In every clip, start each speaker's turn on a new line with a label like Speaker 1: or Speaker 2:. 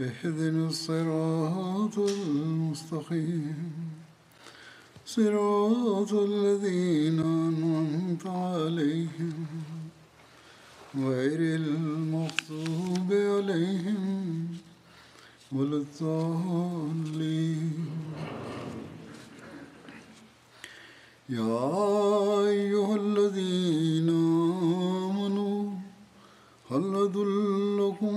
Speaker 1: اهدنا الصراط المستقيم. صراط الذين أنعمت عليهم. غير المغضوب عليهم ولا الضالين. يا أيها الذين آمنوا هل أدلكم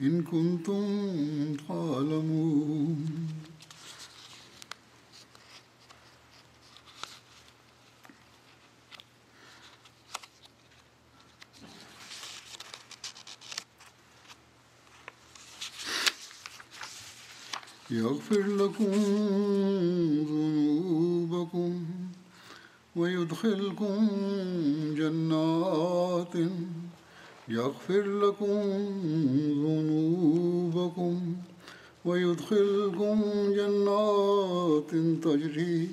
Speaker 1: إن كنتم تعلمون. يغفر لكم ذنوبكم ويدخلكم جنات يغفر لكم ذنوبكم ويدخلكم جنات تجري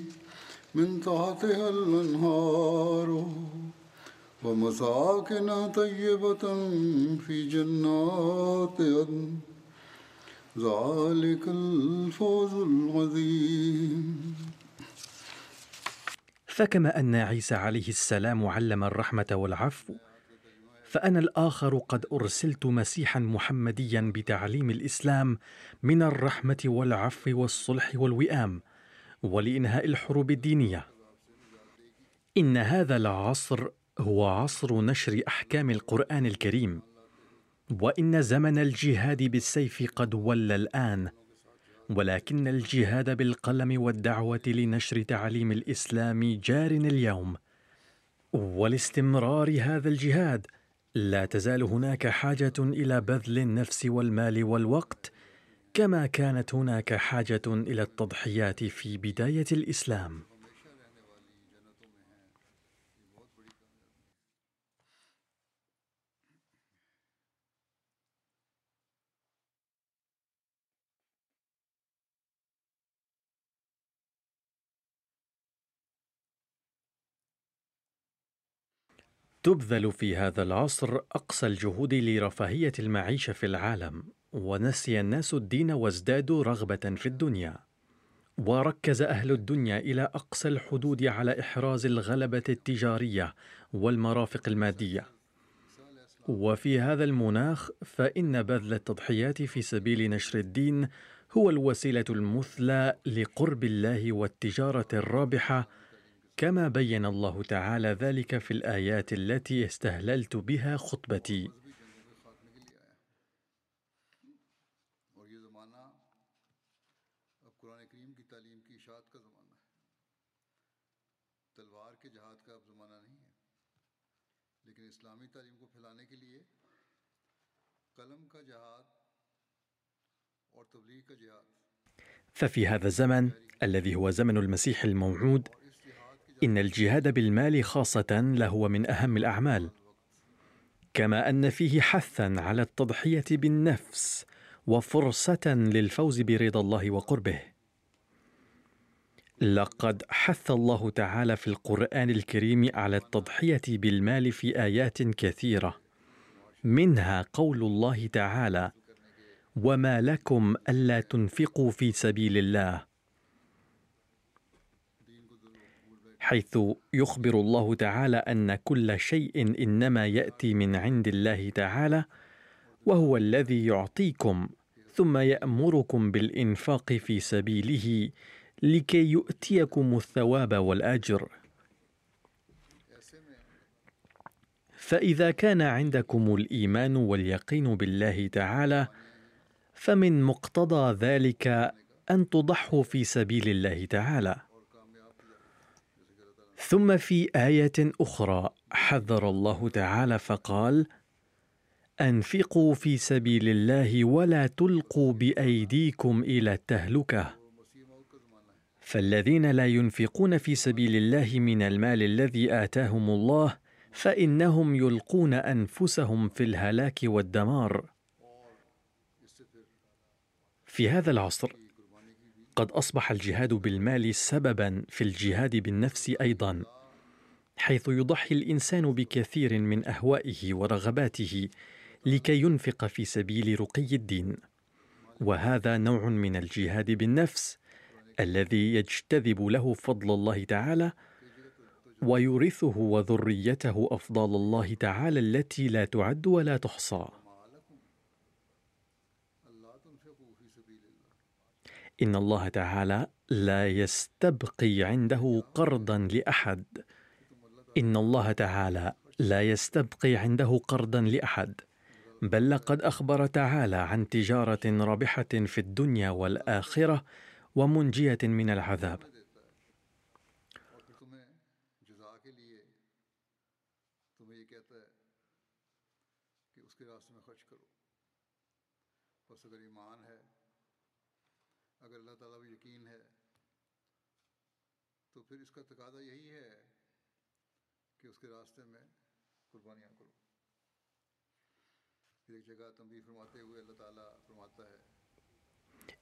Speaker 1: من تحتها الأنهار ومساكن طيبة في جنات عدن. ذلك الفوز العظيم.
Speaker 2: فكما أن عيسى عليه السلام علم الرحمة والعفو فأنا الآخر قد أرسلت مسيحا محمديا بتعليم الإسلام من الرحمة والعفو والصلح والوئام ولإنهاء الحروب الدينية. إن هذا العصر هو عصر نشر أحكام القرآن الكريم وإن زمن الجهاد بالسيف قد ولى الآن ولكن الجهاد بالقلم والدعوة لنشر تعليم الإسلام جار اليوم. ولاستمرار هذا الجهاد لا تزال هناك حاجة إلى بذل النفس والمال والوقت كما كانت هناك حاجة إلى التضحيات في بداية الإسلام. تبذل في هذا العصر أقصى الجهود لرفاهية المعيشة في العالم ونسي الناس الدين وازدادوا رغبة في الدنيا. وركز أهل الدنيا إلى أقصى الحدود على إحراز الغلبة التجارية والمرافق المادية. وفي هذا المناخ فإن بذل التضحيات في سبيل نشر الدين هو الوسيلة المثلى لقرب الله والتجارة الرابحة كما بين الله تعالى ذلك في الآيات التي استهللت بها خطبتي. ففي هذا الزمن الذي هو زمن المسيح الموعود إن الجهاد بالمال خاصة لهو من أهم الأعمال كما أن فيه حثا على التضحية بالنفس وفرصة للفوز برضا الله وقربه. لقد حث الله تعالى في القرآن الكريم على التضحية بالمال في آيات كثيرة منها قول الله تعالى وما لكم ألا تنفقوا في سبيل الله حيث يخبر الله تعالى أن كل شيء إنما يأتي من عند الله تعالى وهو الذي يعطيكم ثم يأمركم بالإنفاق في سبيله لكي يؤتيكم الثواب والأجر. فإذا كان عندكم الإيمان واليقين بالله تعالى فمن مقتضى ذلك أن تضحوا في سبيل الله تعالى. ثم في آية أخرى حذر الله تعالى فقال أنفقوا في سبيل الله ولا تلقوا بأيديكم إلى التهلكة. فالذين لا ينفقون في سبيل الله من المال الذي آتاهم الله فإنهم يلقون أنفسهم في الهلاك والدمار. في هذا العصر قد أصبح الجهاد بالمال سببا في الجهاد بالنفس أيضا حيث يضحي الإنسان بكثير من أهوائه ورغباته لكي ينفق في سبيل رقي الدين. وهذا نوع من الجهاد بالنفس الذي يجتذب له فضل الله تعالى ويورثه وذريته افضال الله تعالى التي لا تعد ولا تحصى. إن الله تعالى لا يستبقي عنده قرضا لأحد. إن الله تعالى لا يستبقي عنده قرضا لأحد. بل لقد أخبر تعالى عن تجارة رابحة في الدنيا والآخرة ومنجية من العذاب.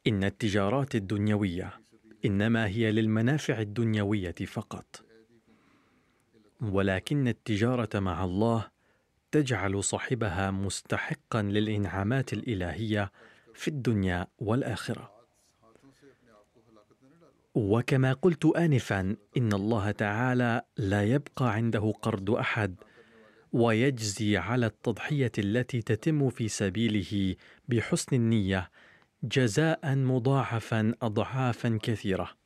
Speaker 2: إن التجارات الدنيوية إنما هي للمنافع الدنيوية فقط ولكن التجارة مع الله تجعل صاحبها مستحقا للإنعامات الإلهية في الدنيا والآخرة. وكما قلت انفا إن الله تعالى لا يبقى عنده قرض أحد ويجزي على التضحية التي تتم في سبيله بحسن النية جزاء مضاعفا اضعافا كثيرة.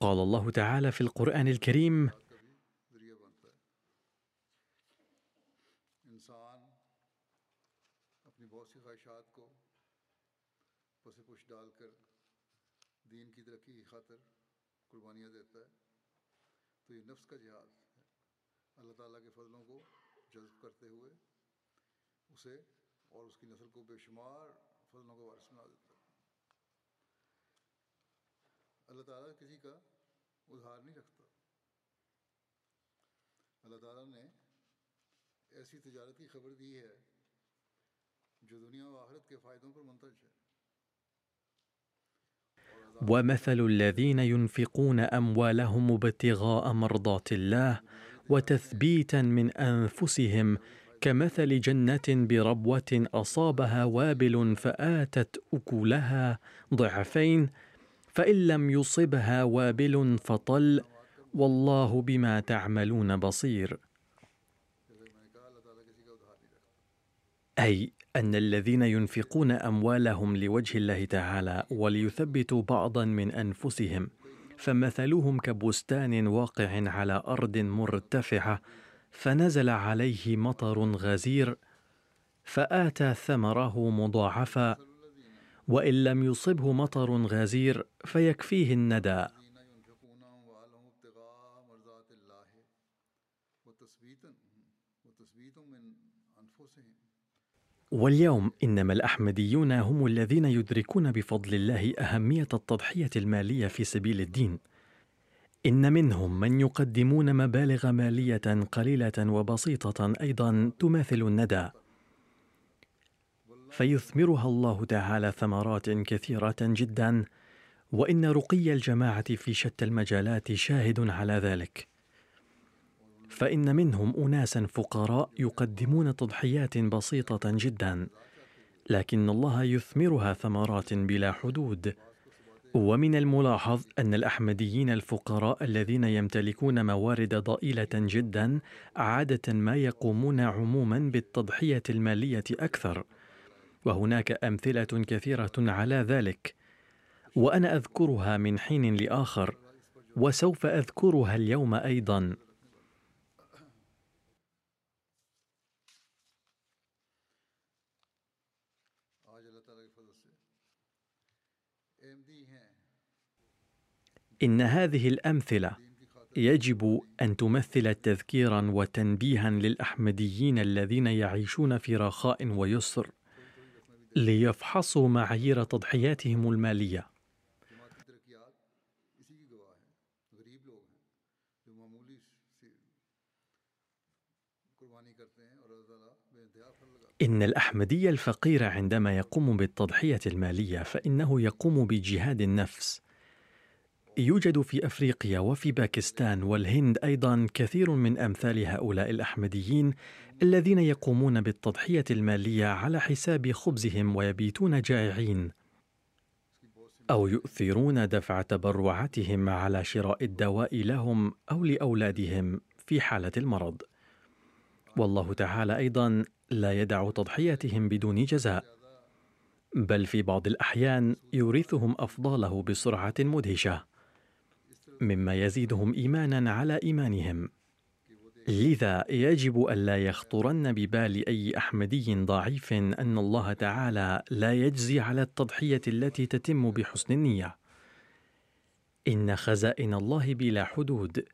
Speaker 2: قال الله تعالى في القرآن الكريم
Speaker 1: نفس کا جہاد
Speaker 2: ومثل الذين ينفقون أموالهم ابتغاء مرضات الله وتثبيتا من أنفسهم كمثل جنة بربوة أصابها وابل فآتت أكلها ضعفين فإن لم يصبها وابل فطل والله بما تعملون بصير. أي أن الذين ينفقون أموالهم لوجه الله تعالى وليثبتوا بعضا من أنفسهم فمثلهم كبستان واقع على أرض مرتفعة فنزل عليه مطر غزير فآتى ثمره مضاعفا وإن لم يصبه مطر غزير فيكفيه الندى. واليوم إنما الأحمديون هم الذين يدركون بفضل الله أهمية التضحية المالية في سبيل الدين. إن منهم من يقدمون مبالغ مالية قليلة وبسيطة أيضا تماثل الندى. فيثمرها الله تعالى ثمرات كثيرة جدا وإن رقي الجماعة في شتى المجالات شاهد على ذلك. فإن منهم اناسا فقراء يقدمون تضحيات بسيطة جدا لكن الله يثمرها ثمرات بلا حدود. ومن الملاحظ أن الأحمديين الفقراء الذين يمتلكون موارد ضئيلة جدا عادة ما يقومون عموما بالتضحية المالية أكثر. وهناك أمثلة كثيرة على ذلك. وأنا أذكرها من حين لآخر وسوف أذكرها اليوم أيضا. إن هذه الأمثلة يجب أن تمثل تذكيرا وتنبيها للأحمديين الذين يعيشون في رخاء ويسر ليفحصوا معايير تضحياتهم المالية. إن الأحمدي الفقير عندما يقوم بالتضحية المالية فإنه يقوم بجهاد النفس يوجد في أفريقيا وفي باكستان والهند أيضا كثير من أمثال هؤلاء الأحمديين الذين يقومون بالتضحية المالية على حساب خبزهم ويبيتون جائعين. أو يؤثرون دفع تبرعاتهم على شراء الدواء لهم أو لأولادهم في حالة المرض. والله تعالى أيضا لا يدع تضحيتهم بدون جزاء. بل في بعض الأحيان يورثهم أفضاله بسرعة مدهشة. مما يزيدهم إيمانا على إيمانهم. لذا يجب ألا يخطرن ببال أي أحمدي ضعيف أن الله تعالى لا يجزي على التضحية التي تتم بحسن النية. إن خزائن الله بلا حدود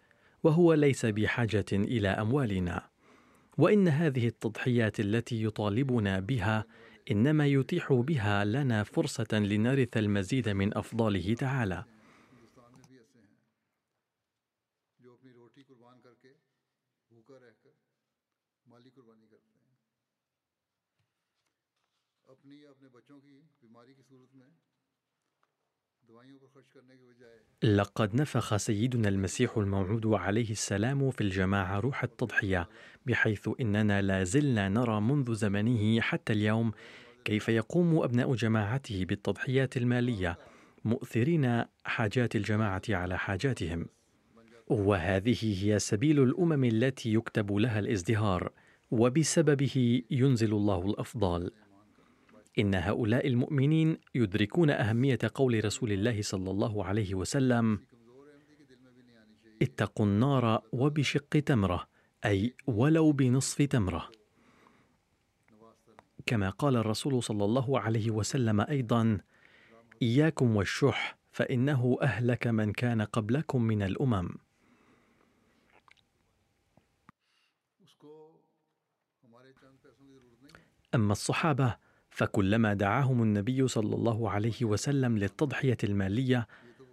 Speaker 2: وهو ليس بحاجة إلى أموالنا. وإن هذه التضحيات التي يطالبنا بها إنما يتيح بها لنا فرصة لنرث المزيد من أفضاله تعالى. لقد نفخ سيدنا المسيح الموعود عليه السلام في الجماعة روح التضحية بحيث إننا لا زلنا نرى منذ زمنه حتى اليوم كيف يقوم أبناء جماعته بالتضحيات المالية مؤثرين حاجات الجماعة على حاجاتهم. وهذه هي سبيل الأمم التي يكتب لها الازدهار وبسببه ينزل الله الأفضال. إن هؤلاء المؤمنين يدركون أهمية قول رسول الله صلى الله عليه وسلم اتقوا النار وبشق تمرة أي ولو بنصف تمرة. كما قال الرسول صلى الله عليه وسلم أيضا إياكم والشح فإنه أهلك من كان قبلكم من الأمم. أما الصحابة فكلما دعاهم النبي صلى الله عليه وسلم للتضحية المالية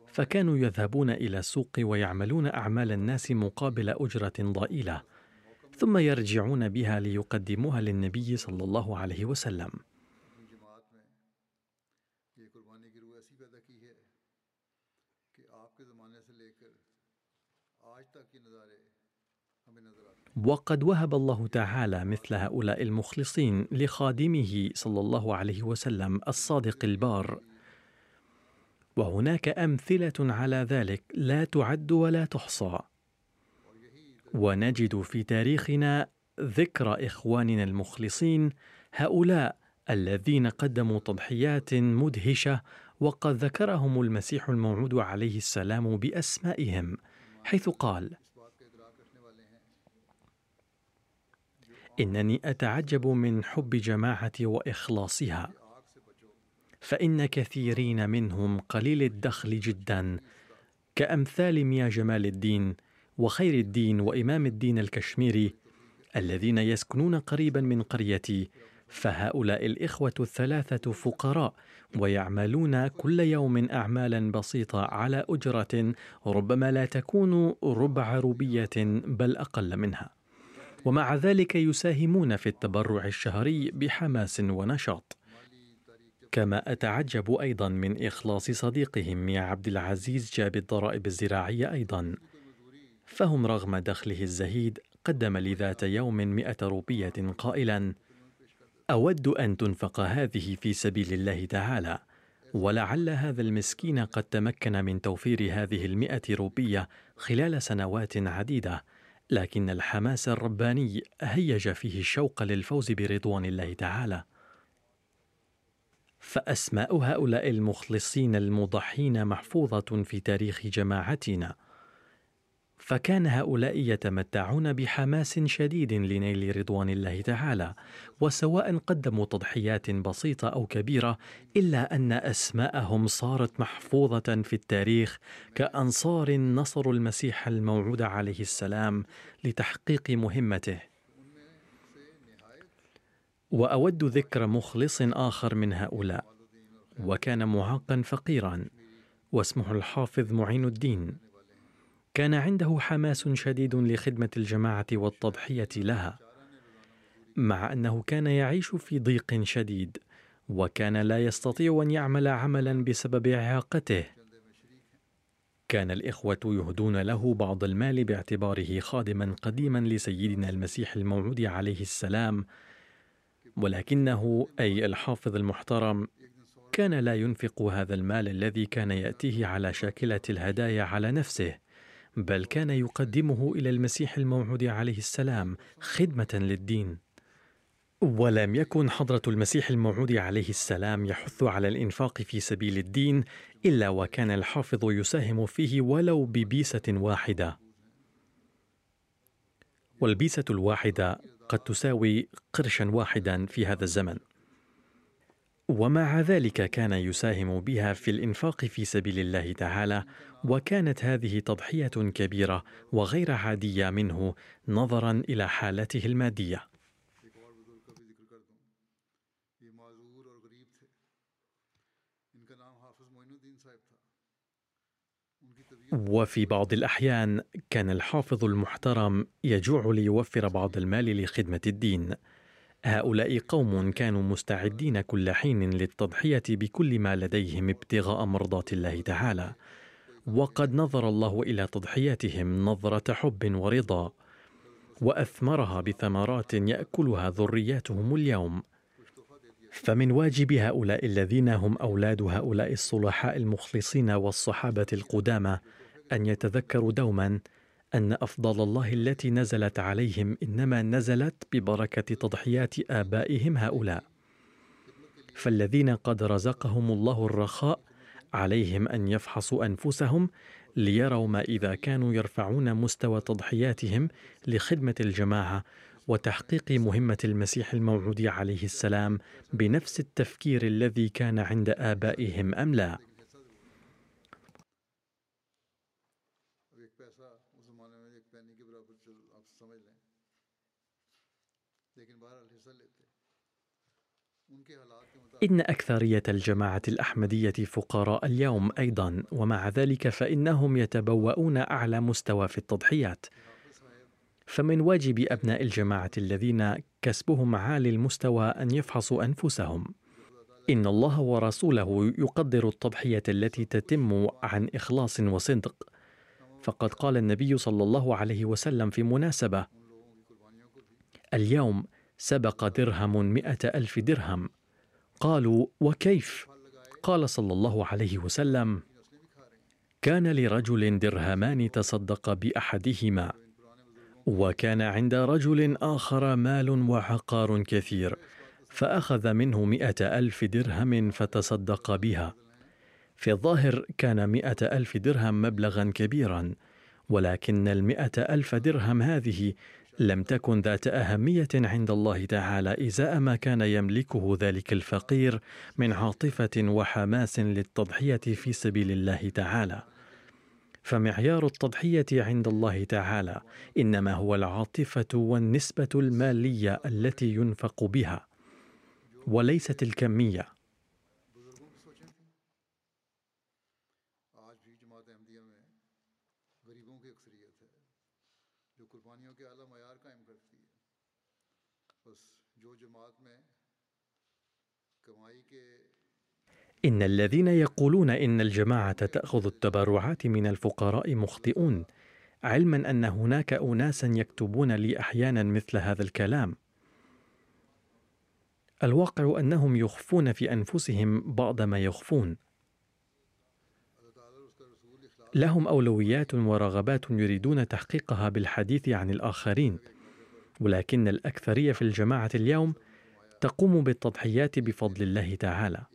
Speaker 2: فكانوا يذهبون إلى السوق ويعملون أعمال الناس مقابل أجرة ضئيلة ثم يرجعون بها ليقدموها للنبي صلى الله عليه وسلم. وقد وهب الله تعالى مثل هؤلاء المخلصين لخادمه صلى الله عليه وسلم الصادق البار. وهناك أمثلة على ذلك لا تعد ولا تحصى. ونجد في تاريخنا ذكر إخواننا المخلصين هؤلاء الذين قدموا تضحيات مدهشة وقد ذكرهم المسيح الموعود عليه السلام بأسمائهم حيث قال إنني أتعجب من حب جماعتي وإخلاصها. فإن كثيرين منهم قليل الدخل جدا كأمثال ميا جمال الدين وخير الدين وإمام الدين الكشميري الذين يسكنون قريبا من قريتي فهؤلاء الإخوة الثلاثة فقراء ويعملون كل يوم اعمالا بسيطة على أجرة ربما لا تكون ربع روبية بل أقل منها. ومع ذلك يساهمون في التبرع الشهري بحماس ونشاط. كما أتعجب أيضا من إخلاص صديقهم ميا عبد العزيز جاب الضرائب الزراعية أيضا. فهم رغم دخله الزهيد قدم لي ذات يوم مئة روبية قائلا أود أن تنفق هذه في سبيل الله تعالى ولعل هذا المسكين قد تمكن من توفير هذه المئة روبية خلال سنوات عديدة. لكن الحماس الرباني هيج فيه الشوق للفوز برضوان الله تعالى. فأسماء هؤلاء المخلصين المضحين محفوظة في تاريخ جماعتنا. فكان هؤلاء يتمتعون بحماس شديد لنيل رضوان الله تعالى وسواء قدموا تضحيات بسيطة أو كبيرة إلا أن أسماءهم صارت محفوظة في التاريخ كأنصار نصروا المسيح الموعود عليه السلام لتحقيق مهمته. وأود ذكر مخلص آخر من هؤلاء وكان معاقا فقيرا واسمه الحافظ معين الدين. كان عنده حماس شديد لخدمة الجماعة والتضحية لها مع أنه كان يعيش في ضيق شديد وكان لا يستطيع أن يعمل عملا بسبب إعاقته. كان الإخوة يهدون له بعض المال باعتباره خادما قديما لسيدنا المسيح الموعود عليه السلام ولكنه أي الحافظ المحترم كان لا ينفق هذا المال الذي كان يأتيه على شاكلة الهدايا على نفسه. بل كان يقدمه إلى المسيح الموعود عليه السلام خدمة للدين. ولم يكن حضرة المسيح الموعود عليه السلام يحث على الإنفاق في سبيل الدين إلا وكان الحافظ يساهم فيه ولو ببيسة واحدة. والبيسة الواحدة قد تساوي قرشا واحدا في هذا الزمن. ومع ذلك كان يساهم بها في الإنفاق في سبيل الله تعالى وكانت هذه تضحية كبيرة وغير عادية منه نظرا إلى حالته المادية وفي بعض الأحيان كان الحافظ المحترم يجوع ليوفر بعض المال لخدمة الدين. هؤلاء قوم كانوا مستعدين كل حين للتضحية بكل ما لديهم ابتغاء مرضاة الله تعالى. وقد نظر الله إلى تضحيتهم نظرة حب ورضا، وأثمرها بثمرات يأكلها ذرياتهم اليوم. فمن واجب هؤلاء الذين هم أولاد هؤلاء الصلحاء المخلصين والصحابة القدامى أن يتذكروا دوما أن أفضل الله التي نزلت عليهم إنما نزلت ببركة تضحيات آبائهم هؤلاء. فالذين قد رزقهم الله الرخاء عليهم أن يفحصوا أنفسهم ليروا ما إذا كانوا يرفعون مستوى تضحياتهم لخدمة الجماعة وتحقيق مهمة المسيح الموعود عليه السلام بنفس التفكير الذي كان عند آبائهم أم لا. إن أكثرية الجماعة الأحمدية فقراء اليوم أيضا ومع ذلك فإنهم يتبوؤون أعلى مستوى في التضحيات. فمن واجب أبناء الجماعة الذين كسبهم عالي المستوى أن يفحصوا أنفسهم. إن الله ورسوله يقدر التضحية التي تتم عن إخلاص وصدق. فقد قال النبي صلى الله عليه وسلم في مناسبة اليوم سبق درهم مئة ألف درهم. قالوا وكيف؟ قال صلى الله عليه وسلم كان لرجل درهمان تصدق بأحدهما وكان عند رجل آخر مال وعقار كثير فأخذ منه مئة ألف درهم فتصدق بها. في الظاهر كان مئة ألف درهم مبلغا كبيرا ولكن المئة ألف درهم هذه لم تكن ذات أهمية عند الله تعالى إزاء ما كان يملكه ذلك الفقير من عاطفة وحماس للتضحية في سبيل الله تعالى. فمعيار التضحية عند الله تعالى إنما هو العاطفة والنسبة المالية التي ينفق بها وليست الكمية. إن الذين يقولون إن الجماعة تأخذ التبرعات من الفقراء مخطئون علما أن هناك أناسا يكتبون لي أحيانا مثل هذا الكلام. الواقع أنهم يخفون في أنفسهم بعض ما يخفون. لهم أولويات ورغبات يريدون تحقيقها بالحديث عن الآخرين ولكن الأكثرية في الجماعة اليوم تقوم بالتضحيات بفضل الله تعالى.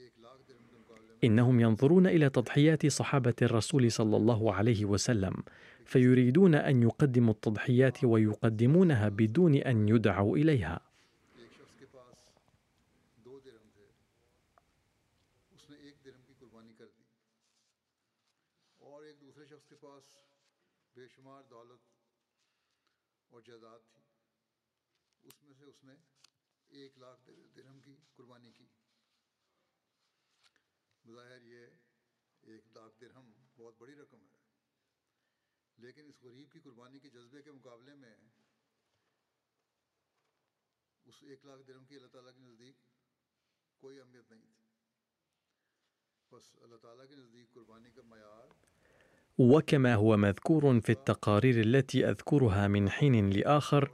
Speaker 2: إنهم ينظرون إلى تضحيات صحابة الرسول صلى الله عليه وسلم فيريدون أن يقدموا التضحيات ويقدمونها بدون أن يدعوا
Speaker 1: إليها. بہت بڑی رقم ہے لیکن اس غریب کی قربانی کے جذبے کے مقابلے میں اس ایک لاکھ درہم کی اللہ تعالیٰ کے نزدیک کوئی اہمیت نہیں تھی بس اللہ تعالیٰ کے نزدیک قربانی کا معیار
Speaker 2: وكما هو مذكور في التقارير التي أذكرها من حين لآخر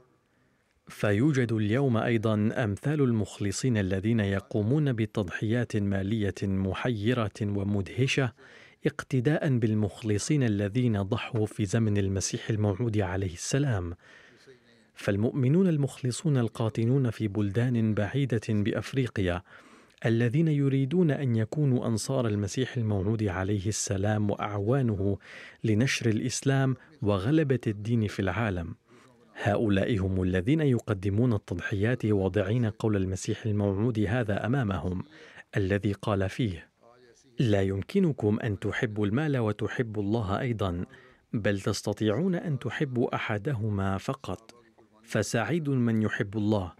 Speaker 2: فيوجد اليوم أيضا أمثال المخلصين الذين يقومون بتضحيات مالية محيرة ومدهشة اقتداء بالمخلصين الذين ضحوا في زمن المسيح الموعود عليه السلام. فالمؤمنون المخلصون القاطنون في بلدان بعيدة بأفريقيا الذين يريدون أن يكونوا أنصار المسيح الموعود عليه السلام وأعوانه لنشر الإسلام وغلبة الدين في العالم. هؤلاء هم الذين يقدمون التضحيات واضعين قول المسيح الموعود هذا أمامهم الذي قال فيه لا يمكنكم أن تحبوا المال وتحبوا الله أيضا بل تستطيعون أن تحبوا أحدهما فقط. فسعيد من يحب الله.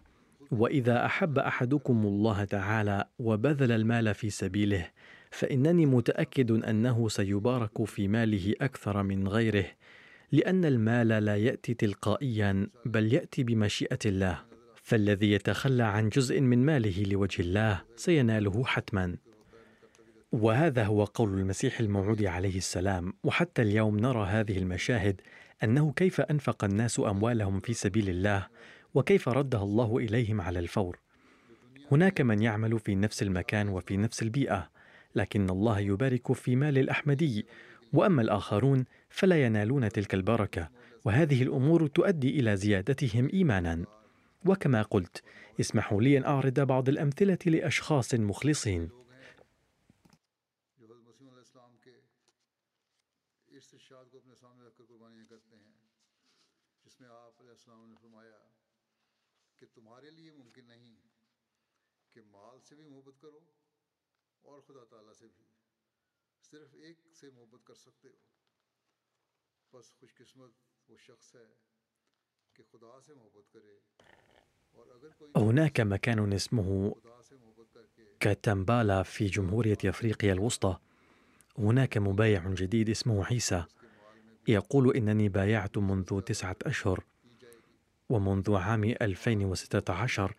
Speaker 2: وإذا أحب أحدكم الله تعالى وبذل المال في سبيله فإنني متأكد أنه سيبارك في ماله أكثر من غيره لأن المال لا يأتي تلقائيا بل يأتي بمشيئة الله. فالذي يتخلى عن جزء من ماله لوجه الله سيناله حتما. وهذا هو قول المسيح الموعود عليه السلام وحتى اليوم نرى هذه المشاهد أنه كيف أنفق الناس أموالهم في سبيل الله وكيف ردها الله إليهم على الفور. هناك من يعمل في نفس المكان وفي نفس البيئة لكن الله يبارك في مال الأحمدي. وأما الآخرون فلا ينالون تلك البركة وهذه الأمور تؤدي إلى زيادتهم إيمانا. وكما قلت اسمحوا لي أن أعرض بعض الأمثلة لأشخاص مخلصين
Speaker 1: تمہارے لیے ممکن نہیں کہ مال سے بھی محبت کرو اور خدا تعالیٰ سے بھی صرف ایک سے محبت کر سکتے ہو بس خوش قسمت وہ شخص ہے کہ خدا سے محبت کرے
Speaker 2: هناك مكان اسمه كاتامبالا في جمهورية أفريقيا الوسطى. هناك مبايع جديد اسمه عيسى. يقول إنني بايعت منذ تسعة أشهر. ومنذ عام 2016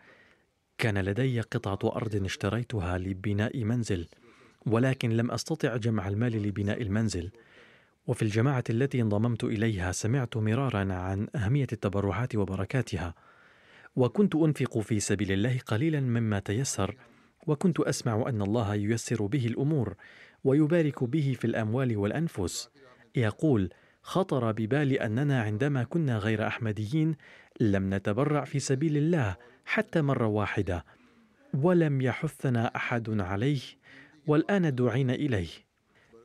Speaker 2: كان لدي قطعة أرض اشتريتها لبناء منزل ولكن لم أستطع جمع المال لبناء المنزل. وفي الجماعة التي انضممت إليها سمعت مرارا عن أهمية التبرعات وبركاتها. وكنت أنفق في سبيل الله قليلا مما تيسر وكنت أسمع أن الله ييسر به الأمور ويبارك به في الأموال والأنفس. يقول خطر ببالي أننا عندما كنا غير أحمديين لم نتبرع في سبيل الله حتى مرة واحدة ولم يحثنا أحد عليه والآن دعينا إليه.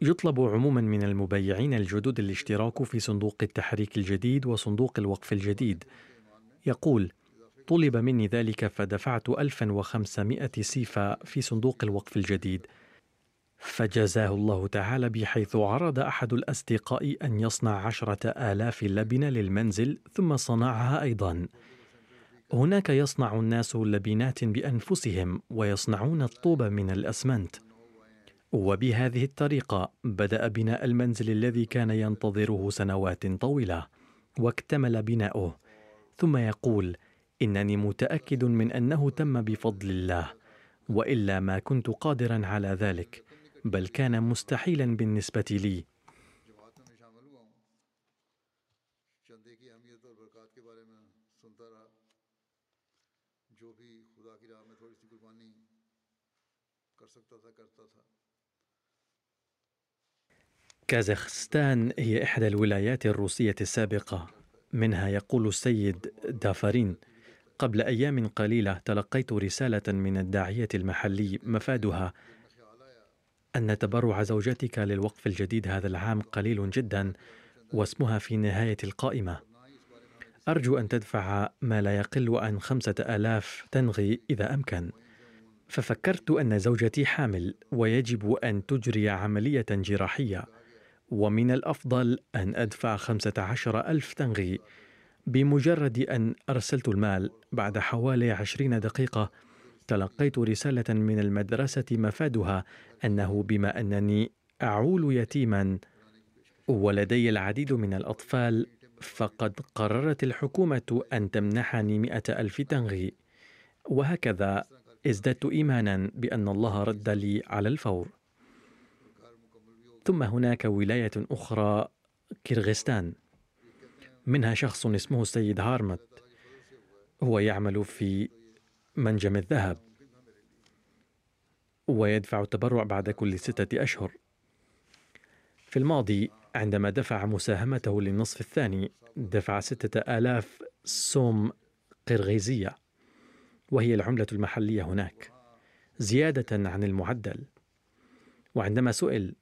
Speaker 2: يطلب عموما من المبيعين الجدد الاشتراك في صندوق التحريك الجديد وصندوق الوقف الجديد. يقول طلب مني ذلك فدفعت 1500 سيفا في صندوق الوقف الجديد فجزاه الله تعالى بحيث عرض أحد الأصدقاء أن يصنع عشرة آلاف لبنة للمنزل ثم صنعها أيضا. هناك يصنع الناس لبنات بأنفسهم ويصنعون الطوب من الأسمنت. وبهذه الطريقة بدأ بناء المنزل الذي كان ينتظره سنوات طويلة واكتمل بناؤه. ثم يقول إنني متأكد من أنه تم بفضل الله وإلا ما كنت قادرا على ذلك. بل كان مستحيلا بالنسبة لي. كازاخستان هي إحدى الولايات الروسية السابقة. منها يقول السيد دافارين قبل أيام قليلة تلقيت رسالة من الداعية المحلي مفادها. أن تبرع زوجتك للوقف الجديد هذا العام قليل جدا واسمها في نهاية القائمة. أرجو أن تدفع ما لا يقل عن خمسة آلاف تنغي إذا أمكن. ففكرت أن زوجتي حامل ويجب أن تجري عملية جراحية. ومن الأفضل أن أدفع خمسة عشر ألف تنغي بمجرد أن أرسلت المال بعد حوالي عشرين دقيقة تلقيت رسالة من المدرسة مفادها أنه بما أنني أعول يتيما ولدي العديد من الأطفال فقد قررت الحكومة أن تمنحني مئة ألف تنغي وهكذا ازددت إيمانا بأن الله رد لي على الفور. ثم هناك ولاية أخرى كيرغستان منها شخص اسمه السيد هارمت. هو يعمل في منجم الذهب. ويدفع التبرع بعد كل ستة أشهر. في الماضي عندما دفع مساهمته للنصف الثاني دفع ستة آلاف سوم قرغيزية. وهي العملة المحلية هناك زيادة عن المعدل. وعندما سئل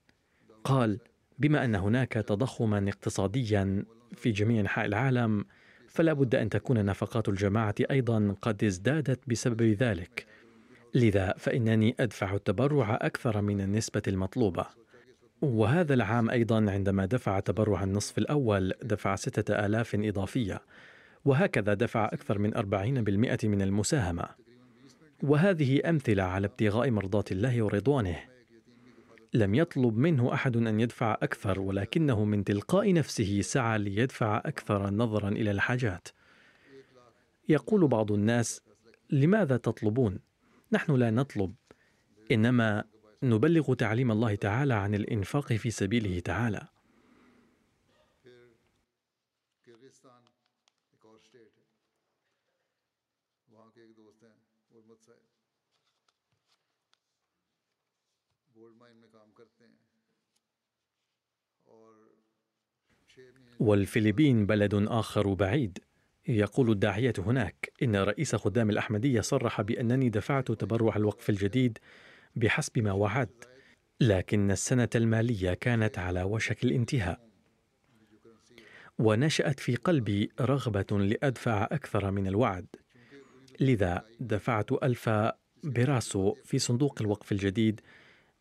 Speaker 2: قال بما أن هناك تضخما اقتصاديا في جميع أنحاء العالم فلا بد أن تكون نفقات الجماعة أيضا قد ازدادت بسبب ذلك. لذا فإنني أدفع التبرع أكثر من النسبة المطلوبة. وهذا العام أيضا عندما دفع تبرع النصف الأول دفع ستة آلاف إضافية. وهكذا دفع أكثر من أربعين بالمئة من المساهمة. وهذه أمثلة على ابتغاء مرضات الله ورضوانه. لم يطلب منه أحد أن يدفع أكثر ولكنه من تلقاء نفسه سعى ليدفع أكثر نظرا إلى الحاجات. يقول بعض الناس لماذا تطلبون؟ نحن لا نطلب إنما نبلغ تعليم الله تعالى عن الإنفاق في سبيله تعالى. والفلبين بلد آخر بعيد. يقول الداعية هناك إن رئيس خدام الأحمدية صرح بأنني دفعت تبرع الوقف الجديد بحسب ما وعدت لكن السنة المالية كانت على وشك الانتهاء. ونشأت في قلبي رغبة لأدفع أكثر من الوعد. لذا دفعت ألف براسو في صندوق الوقف الجديد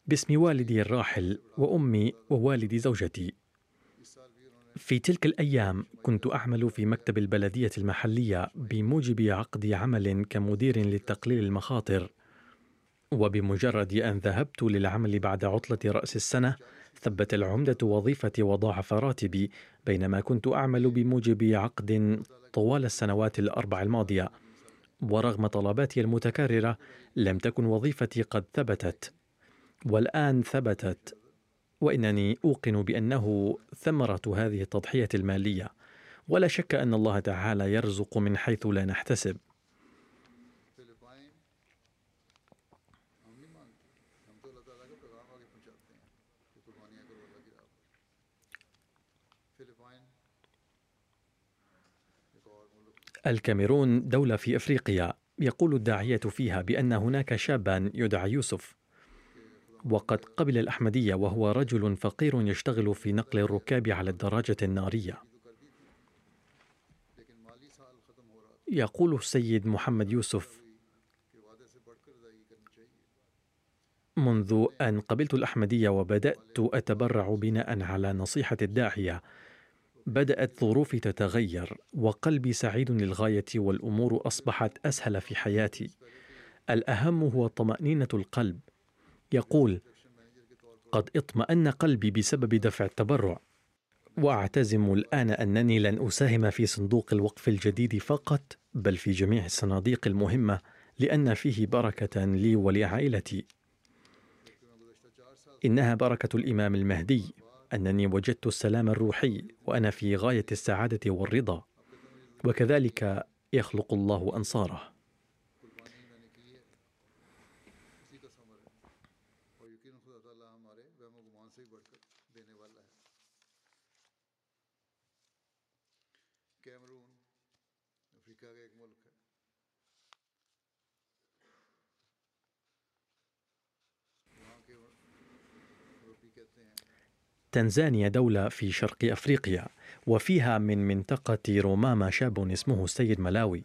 Speaker 2: باسم والدي الراحل وأمي ووالد زوجتي. في تلك الأيام كنت أعمل في مكتب البلدية المحلية بموجب عقد عمل كمدير لتقليل المخاطر. وبمجرد أن ذهبت للعمل بعد عطلة رأس السنة ثبت العمدة وظيفتي وضاعف راتبي بينما كنت أعمل بموجب عقد طوال السنوات الأربع الماضية. ورغم طلباتي المتكررة لم تكن وظيفتي قد ثبتت. والآن ثبتت. وإنني أوقن بأنه ثمرة هذه التضحية المالية ولا شك أن الله تعالى يرزق من حيث لا نحتسب. الكاميرون دولة في أفريقيا يقول الداعية فيها بأن هناك شابا يدعى يوسف. وقد قبل الأحمدية وهو رجل فقير يشتغل في نقل الركاب على الدراجة النارية. يقول السيد محمد يوسف منذ أن قبلت الأحمدية وبدأت أتبرع بناء على نصيحة الداعية بدأت ظروفي تتغير وقلبي سعيد للغاية والأمور أصبحت أسهل في حياتي. الأهم هو طمأنينة القلب يقول قد اطمأن قلبي بسبب دفع التبرع وأعتزم الآن أنني لن أساهم في صندوق الوقف الجديد فقط بل في جميع الصناديق المهمة لأن فيه بركة لي ولعائلتي. إنها بركة الإمام المهدي أنني وجدت السلام الروحي وأنا في غاية السعادة والرضا وكذلك يخلق الله أنصاره. تنزانيا دولة في شرق أفريقيا وفيها من منطقة روماما شاب اسمه السيد ملاوي.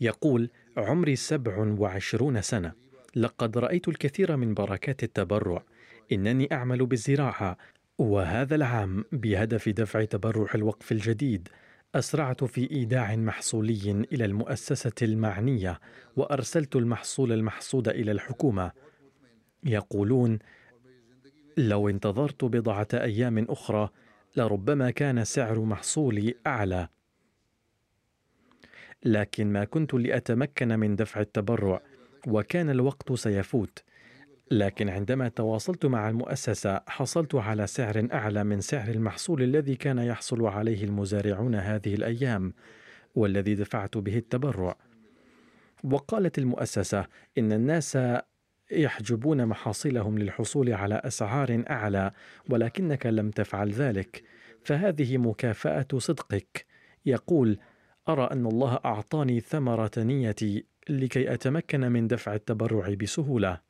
Speaker 2: يقول عمري سبع وعشرون سنة. لقد رأيت الكثير من بركات التبرع. إنني أعمل بالزراعة وهذا العام بهدف دفع تبرع الوقف الجديد. أسرعت في إيداع محصولي إلى المؤسسة المعنية وأرسلت المحصول المحصود إلى الحكومة. يقولون لو انتظرت بضعة أيام أخرى لربما كان سعر محصولي أعلى. لكن ما كنت لأتمكن من دفع التبرع وكان الوقت سيفوت. لكن عندما تواصلت مع المؤسسة حصلت على سعر أعلى من سعر المحصول الذي كان يحصل عليه المزارعون هذه الأيام والذي دفعت به التبرع. وقالت المؤسسة إن الناس يحجبون محاصيلهم للحصول على أسعار أعلى ولكنك لم تفعل ذلك. فهذه مكافأة صدقك. يقول أرى أن الله أعطاني ثمرة نيتي لكي أتمكن من دفع التبرع بسهولة.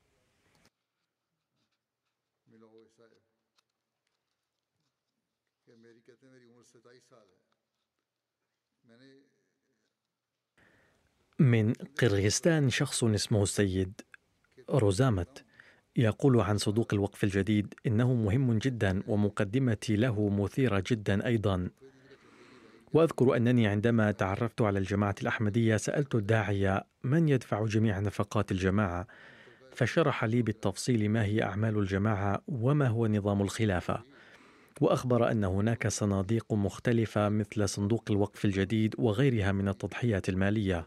Speaker 2: من قرغيزستان شخص اسمه السيد روزامت يقول عن صندوق الوقف الجديد إنه مهم جدا ومقدمتي له مثيرة جدا أيضا. وأذكر أنني عندما تعرفت على الجماعة الأحمدية سألت الداعية من يدفع جميع نفقات الجماعة فشرح لي بالتفصيل ما هي أعمال الجماعة وما هو نظام الخلافة. وأخبر أن هناك صناديق مختلفة مثل صندوق الوقف الجديد وغيرها من التضحيات المالية.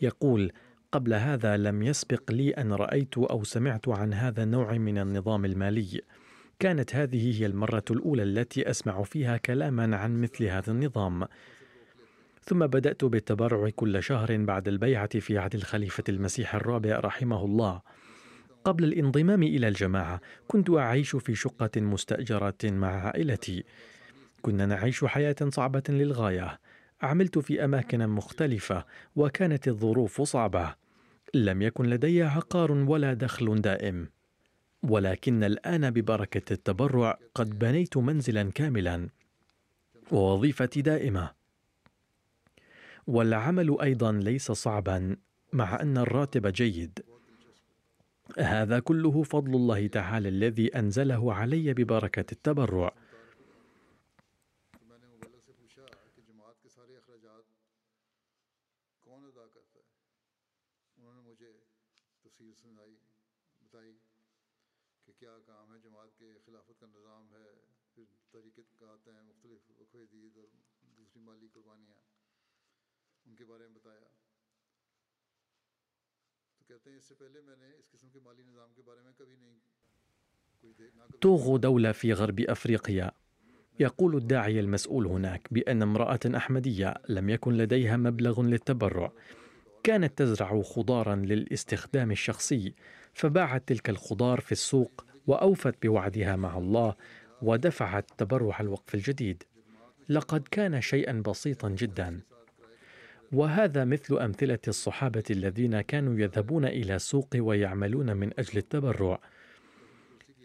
Speaker 2: يقول قبل هذا لم يسبق لي أن رأيت أو سمعت عن هذا النوع من النظام المالي. كانت هذه هي المرة الأولى التي أسمع فيها كلاما عن مثل هذا النظام. ثم بدأت بالتبرع كل شهر بعد البيعة في عهد الخليفة المسيح الرابع رحمه الله. قبل الانضمام إلى الجماعة كنت أعيش في شقة مستأجرة مع عائلتي. كنا نعيش حياة صعبة للغاية. عملت في أماكن مختلفة وكانت الظروف صعبة. لم يكن لدي عقار ولا دخل دائم ولكن الآن ببركة التبرع قد بنيت منزلا كاملا ووظيفتي دائمة. والعمل أيضا ليس صعبا مع أن الراتب جيد. هذا كله فضل الله تعالى الذي أنزله علي ببركة التبرع. توغو دولة في غرب أفريقيا. يقول الداعية المسؤول هناك بأن امرأة أحمدية لم يكن لديها مبلغ للتبرع. كانت تزرع خضارا للاستخدام الشخصي فباعت تلك الخضار في السوق وأوفت بوعدها مع الله ودفعت تبرع الوقف الجديد. لقد كان شيئا بسيطا جدا. وهذا مثل أمثلة الصحابة الذين كانوا يذهبون إلى السوق ويعملون من أجل التبرع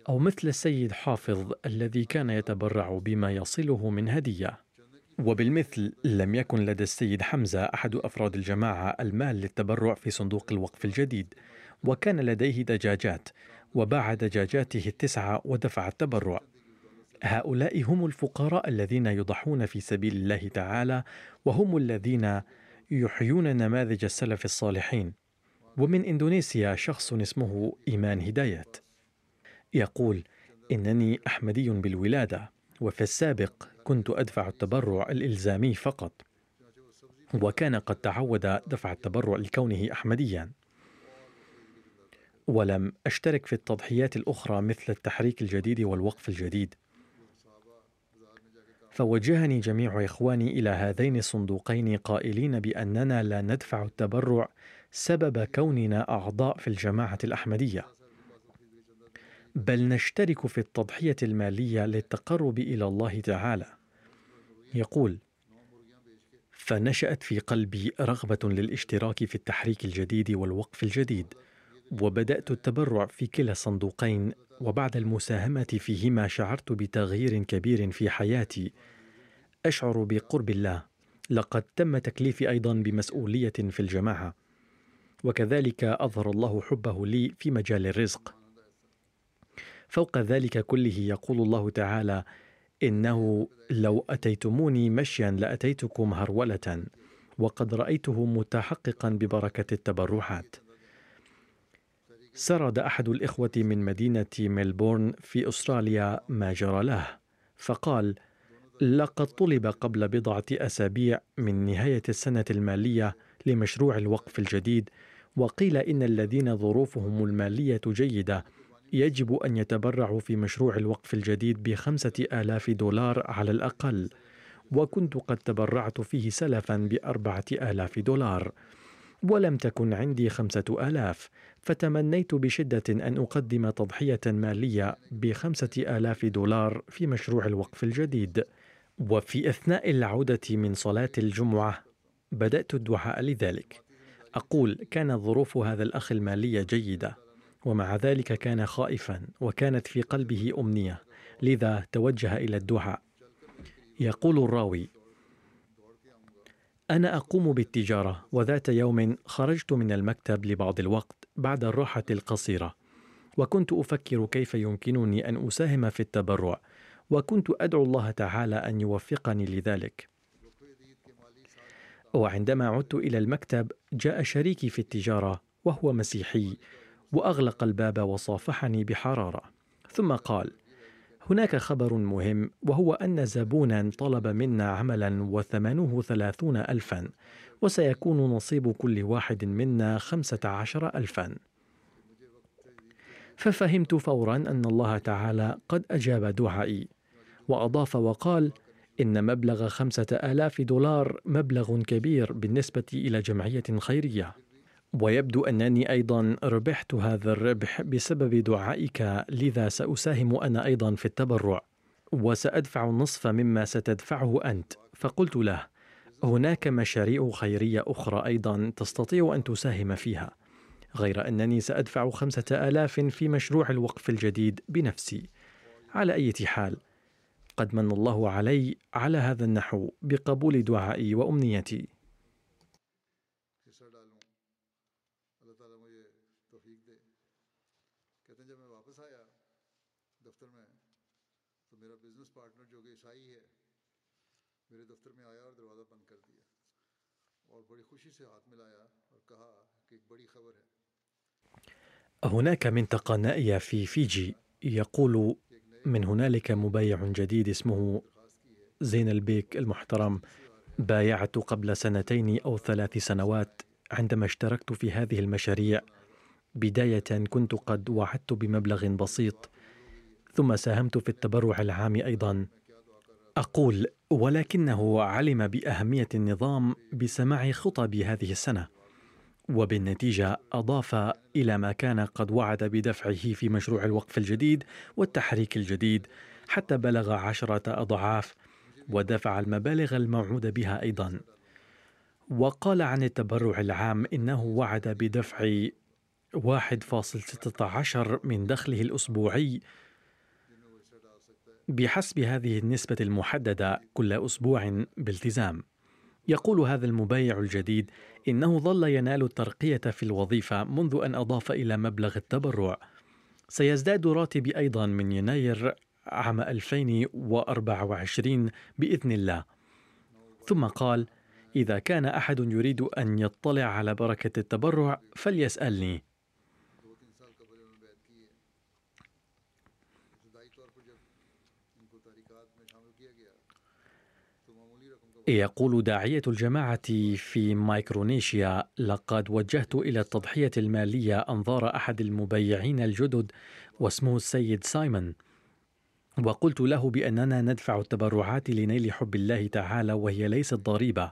Speaker 2: أو مثل السيد حافظ الذي كان يتبرع بما يصله من هدية. وبالمثل لم يكن لدى السيد حمزة أحد أفراد الجماعة المال للتبرع في صندوق الوقف الجديد وكان لديه دجاجات وباع دجاجاته التسعة ودفع التبرع. هؤلاء هم الفقراء الذين يضحون في سبيل الله تعالى وهم الذين يحيون نماذج السلف الصالحين. ومن إندونيسيا شخص اسمه إيمان هدايات. يقول إنني أحمدي بالولادة وفي السابق كنت أدفع التبرع الإلزامي فقط. وكان قد تعود دفع التبرع لكونه احمديا. ولم أشترك في التضحيات الأخرى مثل التحريك الجديد والوقف الجديد. فوجهني جميع إخواني إلى هذين الصندوقين قائلين بأننا لا ندفع التبرع سبب كوننا أعضاء في الجماعة الأحمدية. بل نشترك في التضحية المالية للتقرب إلى الله تعالى. يقول فنشأت في قلبي رغبة للاشتراك في التحريك الجديد والوقف الجديد وبدأت التبرع في كلا الصندوقين وبعد المساهمة فيهما شعرت بتغيير كبير في حياتي. أشعر بقرب الله. لقد تم تكليفي أيضا بمسؤولية في الجماعة. وكذلك أظهر الله حبه لي في مجال الرزق. فوق ذلك كله يقول الله تعالى إنه لو أتيتموني مشيا لأتيتكم هرولة وقد رأيته متحققا ببركة التبرعات. سرد أحد الإخوة من مدينة ميلبورن في أستراليا ما جرى له فقال لقد طلب قبل بضعة أسابيع من نهاية السنة المالية لمشروع الوقف الجديد وقيل إن الذين ظروفهم المالية جيدة يجب أن يتبرعوا في مشروع الوقف الجديد بخمسة آلاف دولار على الأقل وكنت قد تبرعت فيه سلفا بأربعة آلاف دولار. ولم تكن عندي خمسة آلاف فتمنيت بشدة أن أقدم تضحية مالية بخمسة آلاف دولار في مشروع الوقف الجديد. وفي أثناء العودة من صلاة الجمعة بدأت الدعاء لذلك. أقول كانت ظروف هذا الأخ المالية جيدة ومع ذلك كان خائفا وكانت في قلبه أمنية لذا توجه إلى الدعاء. يقول الراوي أنا أقوم بالتجارة وذات يوم خرجت من المكتب لبعض الوقت بعد الراحة القصيرة. وكنت أفكر كيف يمكنني أن أساهم في التبرع وكنت أدعو الله تعالى أن يوفقني لذلك. وعندما عدت إلى المكتب جاء شريكي في التجارة وهو مسيحي وأغلق الباب وصافحني بحرارة. ثم قال هناك خبر مهم وهو أن زبونا طلب منا عملا وثمنه ثلاثون ألفا وسيكون نصيب كل واحد منا خمسة عشر ألفا. ففهمت فورا أن الله تعالى قد أجاب دعائي وأضاف وقال إن مبلغ خمسة آلاف دولار مبلغ كبير بالنسبة إلى جمعية خيرية. ويبدو أنني أيضا ربحت هذا الربح بسبب دعائك لذا سأساهم أنا أيضا في التبرع وسأدفع النصف مما ستدفعه أنت. فقلت له هناك مشاريع خيرية أخرى أيضا تستطيع أن تساهم فيها غير أنني سأدفع خمسة آلاف في مشروع الوقف الجديد بنفسي. على أي حال قد من الله علي على هذا النحو بقبول دعائي وأمنيتي. هناك منطقة نائية في فيجي. يقول من هنالك مبايع جديد اسمه زين البيك المحترم. بايعت قبل سنتين أو ثلاث سنوات عندما اشتركت في هذه المشاريع. بداية كنت قد وعدت بمبلغ بسيط ثم ساهمت في التبرع العام أيضا. أقول ولكنه علم بأهمية النظام بسماع خطب هذه السنة وبالنتيجة أضاف إلى ما كان قد وعد بدفعه في مشروع الوقف الجديد والتحريك الجديد حتى بلغ عشرة أضعاف ودفع المبالغ الموعود بها أيضا. وقال عن التبرع العام إنه وعد بدفع 1.16 من دخله الأسبوعي بحسب هذه النسبة المحددة كل أسبوع بالتزام. يقول هذا المبايع الجديد إنه ظل ينال الترقية في الوظيفة منذ أن أضاف إلى مبلغ التبرع. سيزداد راتبي أيضا من يناير عام 2024 بإذن الله. ثم قال: إذا كان أحد يريد أن يطلع على بركة التبرع فليسألني. يقول داعية الجماعة في مايكرونيشيا لقد وجهت إلى التضحية المالية أنظار أحد المبيعين الجدد واسمه السيد سايمون وقلت له بأننا ندفع التبرعات لنيل حب الله تعالى وهي ليست ضريبة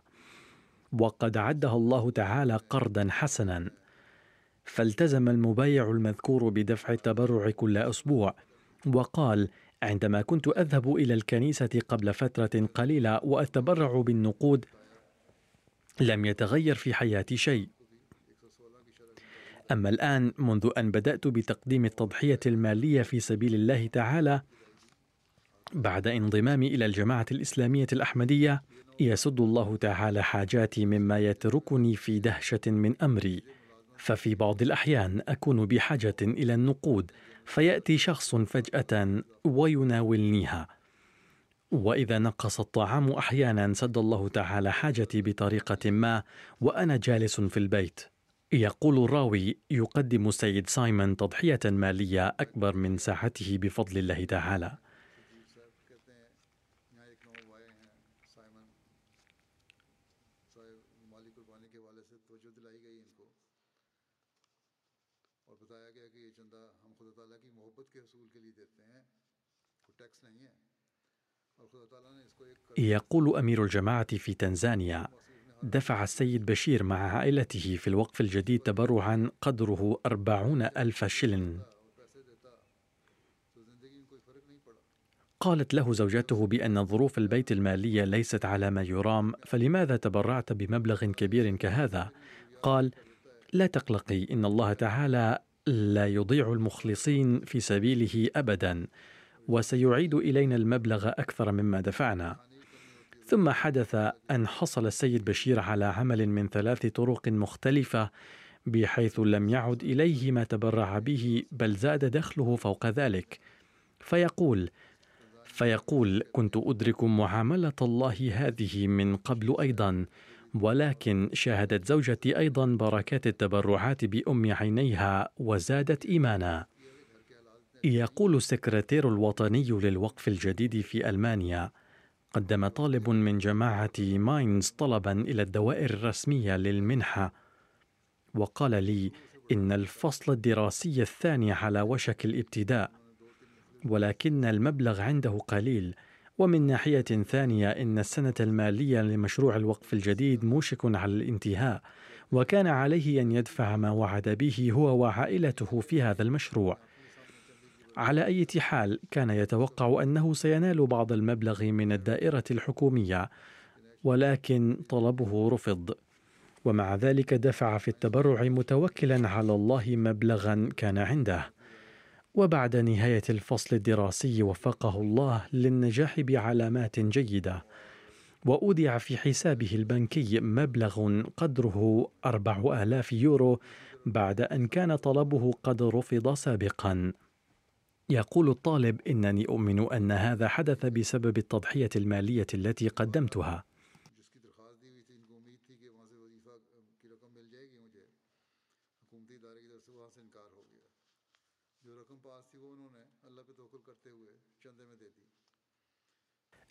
Speaker 2: وقد عدها الله تعالى قرضا حسنا. فالتزم المبايع المذكور بدفع التبرع كل أسبوع وقال عندما كنت أذهب إلى الكنيسة قبل فترة قليلة وأتبرع بالنقود لم يتغير في حياتي شيء. أما الآن منذ أن بدأت بتقديم التضحية المالية في سبيل الله تعالى بعد انضمامي إلى الجماعة الإسلامية الأحمدية يسد الله تعالى حاجاتي مما يتركني في دهشة من أمري. ففي بعض الأحيان أكون بحاجة إلى النقود. فيأتي شخص فجأة ويناولنيها. وإذا نقص الطعام أحيانا سد الله تعالى حاجتي بطريقة ما وأنا جالس في البيت. يقول الراوي يقدم السيد سايمون تضحية مالية أكبر من ساعته بفضل الله تعالى. يقول أمير الجماعة في تنزانيا دفع السيد بشير مع عائلته في الوقف الجديد تبرعا قدره أربعون ألف شلن قالت له زوجته بأن ظروف البيت المالية ليست على ما يرام فلماذا تبرعت بمبلغ كبير كهذا؟ قال لا تقلقي إن الله تعالى لا يضيع المخلصين في سبيله أبدا وسيعيد إلينا المبلغ أكثر مما دفعنا ثم حدث أن حصل السيد بشير على عمل من ثلاث طرق مختلفة بحيث لم يعد إليه ما تبرع به بل زاد دخله فوق ذلك. فيقول فيقول كنت أدرك معاملة الله هذه من قبل أيضا ولكن شاهدت زوجتي أيضا بركات التبرعات بأم عينيها وزادت إيمانا. يقول السكرتير الوطني للوقف الجديد في ألمانيا قدم طالب من جماعة ماينز طلبا إلى الدوائر الرسمية للمنحة. وقال لي إن الفصل الدراسي الثاني على وشك الابتداء ولكن المبلغ عنده قليل. ومن ناحية ثانية إن السنة المالية لمشروع الوقف الجديد موشك على الانتهاء وكان عليه أن يدفع ما وعد به هو وعائلته في هذا المشروع. على أي حال كان يتوقع أنه سينال بعض المبلغ من الدائرة الحكومية ولكن طلبه رفض. ومع ذلك دفع في التبرع متوكلا على الله مبلغا كان عنده. وبعد نهاية الفصل الدراسي وفقه الله للنجاح بعلامات جيدة. وأودع في حسابه البنكي مبلغ قدره أربع آلاف يورو بعد أن كان طلبه قد رفض سابقا. يقول الطالب إنني أؤمن أن هذا حدث بسبب التضحية المالية التي قدمتها.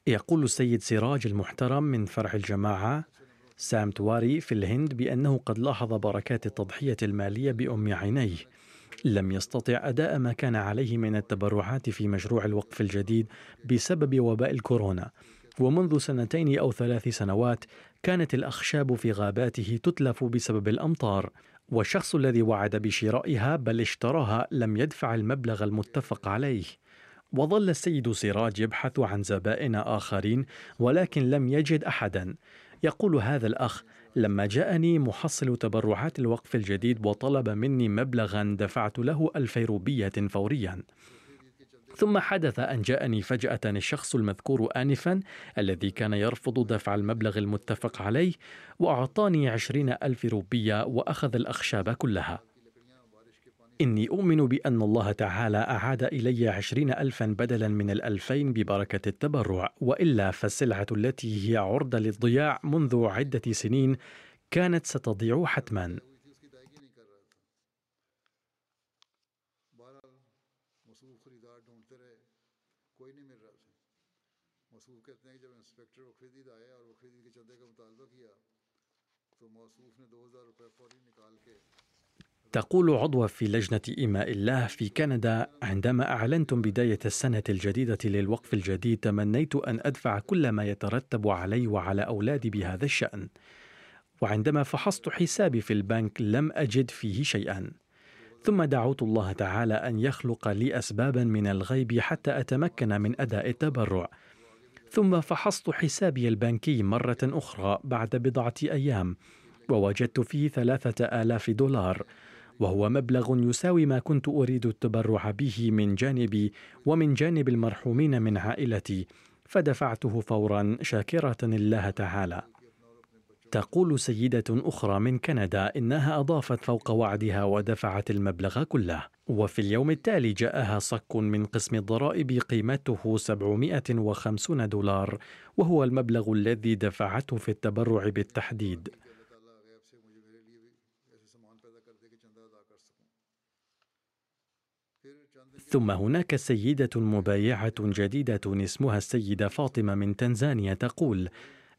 Speaker 2: يقول السيد سراج المحترم من فرع الجماعة سام تواري في الهند بأنه قد لاحظ بركات التضحية المالية بأم عينيه. لم يستطع أداء ما كان عليه من التبرعات في مشروع الوقف الجديد بسبب وباء الكورونا. ومنذ سنتين أو ثلاث سنوات كانت الأخشاب في غاباته تتلف بسبب الأمطار والشخص الذي وعد بشرائها بل اشتراها لم يدفع المبلغ المتفق عليه. وظل السيد سراج يبحث عن زبائن آخرين ولكن لم يجد احدا. يقول هذا الأخ لما جاءني محصل تبرعات الوقف الجديد وطلب مني مبلغا دفعت له ألف روبية فوريا. ثم حدث أن جاءني فجأة الشخص المذكور آنفا الذي كان يرفض دفع المبلغ المتفق عليه وأعطاني عشرين ألف روبية وأخذ الأخشاب كلها. إني أؤمن بأن الله تعالى أعاد إلي عشرين ألفا بدلا من الألفين ببركة التبرع وإلا فالسلعة التي هي عرضة للضياع منذ عدة سنين كانت ستضيع حتما. موصوف نے دو ہزار روپے فوری نکال کے تقول عضوة في لجنة إيماء الله في كندا عندما أعلنتم بداية السنة الجديدة للوقف الجديد تمنيت أن أدفع كل ما يترتب علي وعلى أولادي بهذا الشأن. وعندما فحصت حسابي في البنك لم أجد فيه شيئا. ثم دعوت الله تعالى أن يخلق لي أسبابا من الغيب حتى أتمكن من أداء التبرع. ثم فحصت حسابي البنكي مرة أخرى بعد بضعة أيام ووجدت فيه ثلاثة آلاف دولار. وهو مبلغ يساوي ما كنت أريد التبرع به من جانبي ومن جانب المرحومين من عائلتي فدفعته فورا شاكرة الله تعالى. تقول سيدة أخرى من كندا إنها أضافت فوق وعدها ودفعت المبلغ كله. وفي اليوم التالي جاءها صك من قسم الضرائب قيمته 750 دولار وهو المبلغ الذي دفعته في التبرع بالتحديد. ثم هناك سيدة مبايعة جديدة اسمها السيدة فاطمة من تنزانيا تقول: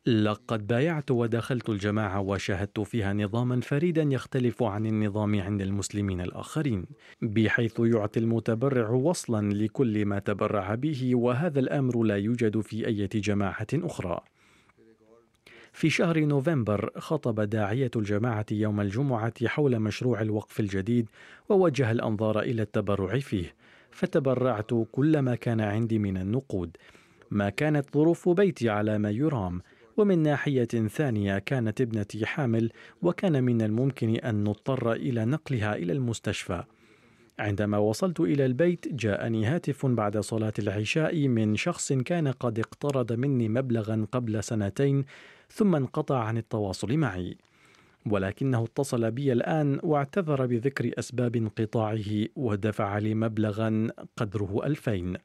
Speaker 2: لقد بايعت ودخلت الجماعة وشاهدت فيها نظاما فريدا يختلف عن النظام عند المسلمين الآخرين، بحيث يعطي المتبرع وصلا لكل ما تبرع به وهذا الأمر لا يوجد في أي جماعة أخرى. في شهر نوفمبر خطب داعية الجماعة يوم الجمعة حول مشروع الوقف الجديد ووجه الأنظار إلى التبرع فيه، فتبرعت كل ما كان عندي من النقود. ما كانت ظروف بيتي على ما يرام ومن ناحية ثانية كانت ابنتي حامل وكان من الممكن أن نضطر إلى نقلها إلى المستشفى. عندما وصلت إلى البيت جاءني هاتف بعد صلاة العشاء من شخص كان قد اقترض مني مبلغا قبل سنتين ثم انقطع عن التواصل معي. ولكنه اتصل بي الآن واعتذر بذكر أسباب انقطاعه ودفع لي مبلغا قدره ألفين.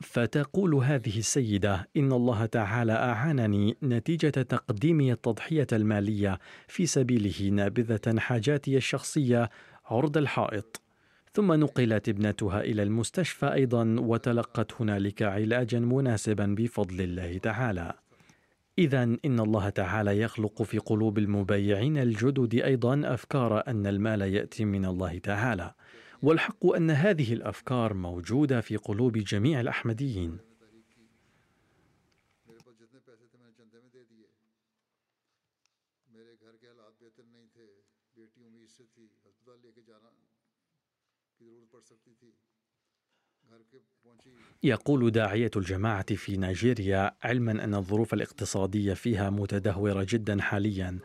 Speaker 2: فتقول هذه السيدة إن الله تعالى أعانني نتيجة تقديمي التضحية المالية في سبيله نابذة حاجاتي الشخصية عرض الحائط. ثم نقلت ابنتها إلى المستشفى أيضا وتلقت هنالك علاجا مناسبا بفضل الله تعالى. إذا إن الله تعالى يخلق في قلوب المبايعين الجدد أيضا أفكار أن المال يأتي من الله تعالى، والحق أن هذه الأفكار موجودة في قلوب جميع الأحمديين. يقول داعية الجماعة في نيجيريا علما أن الظروف الاقتصادية فيها متدهورة جدا حاليا.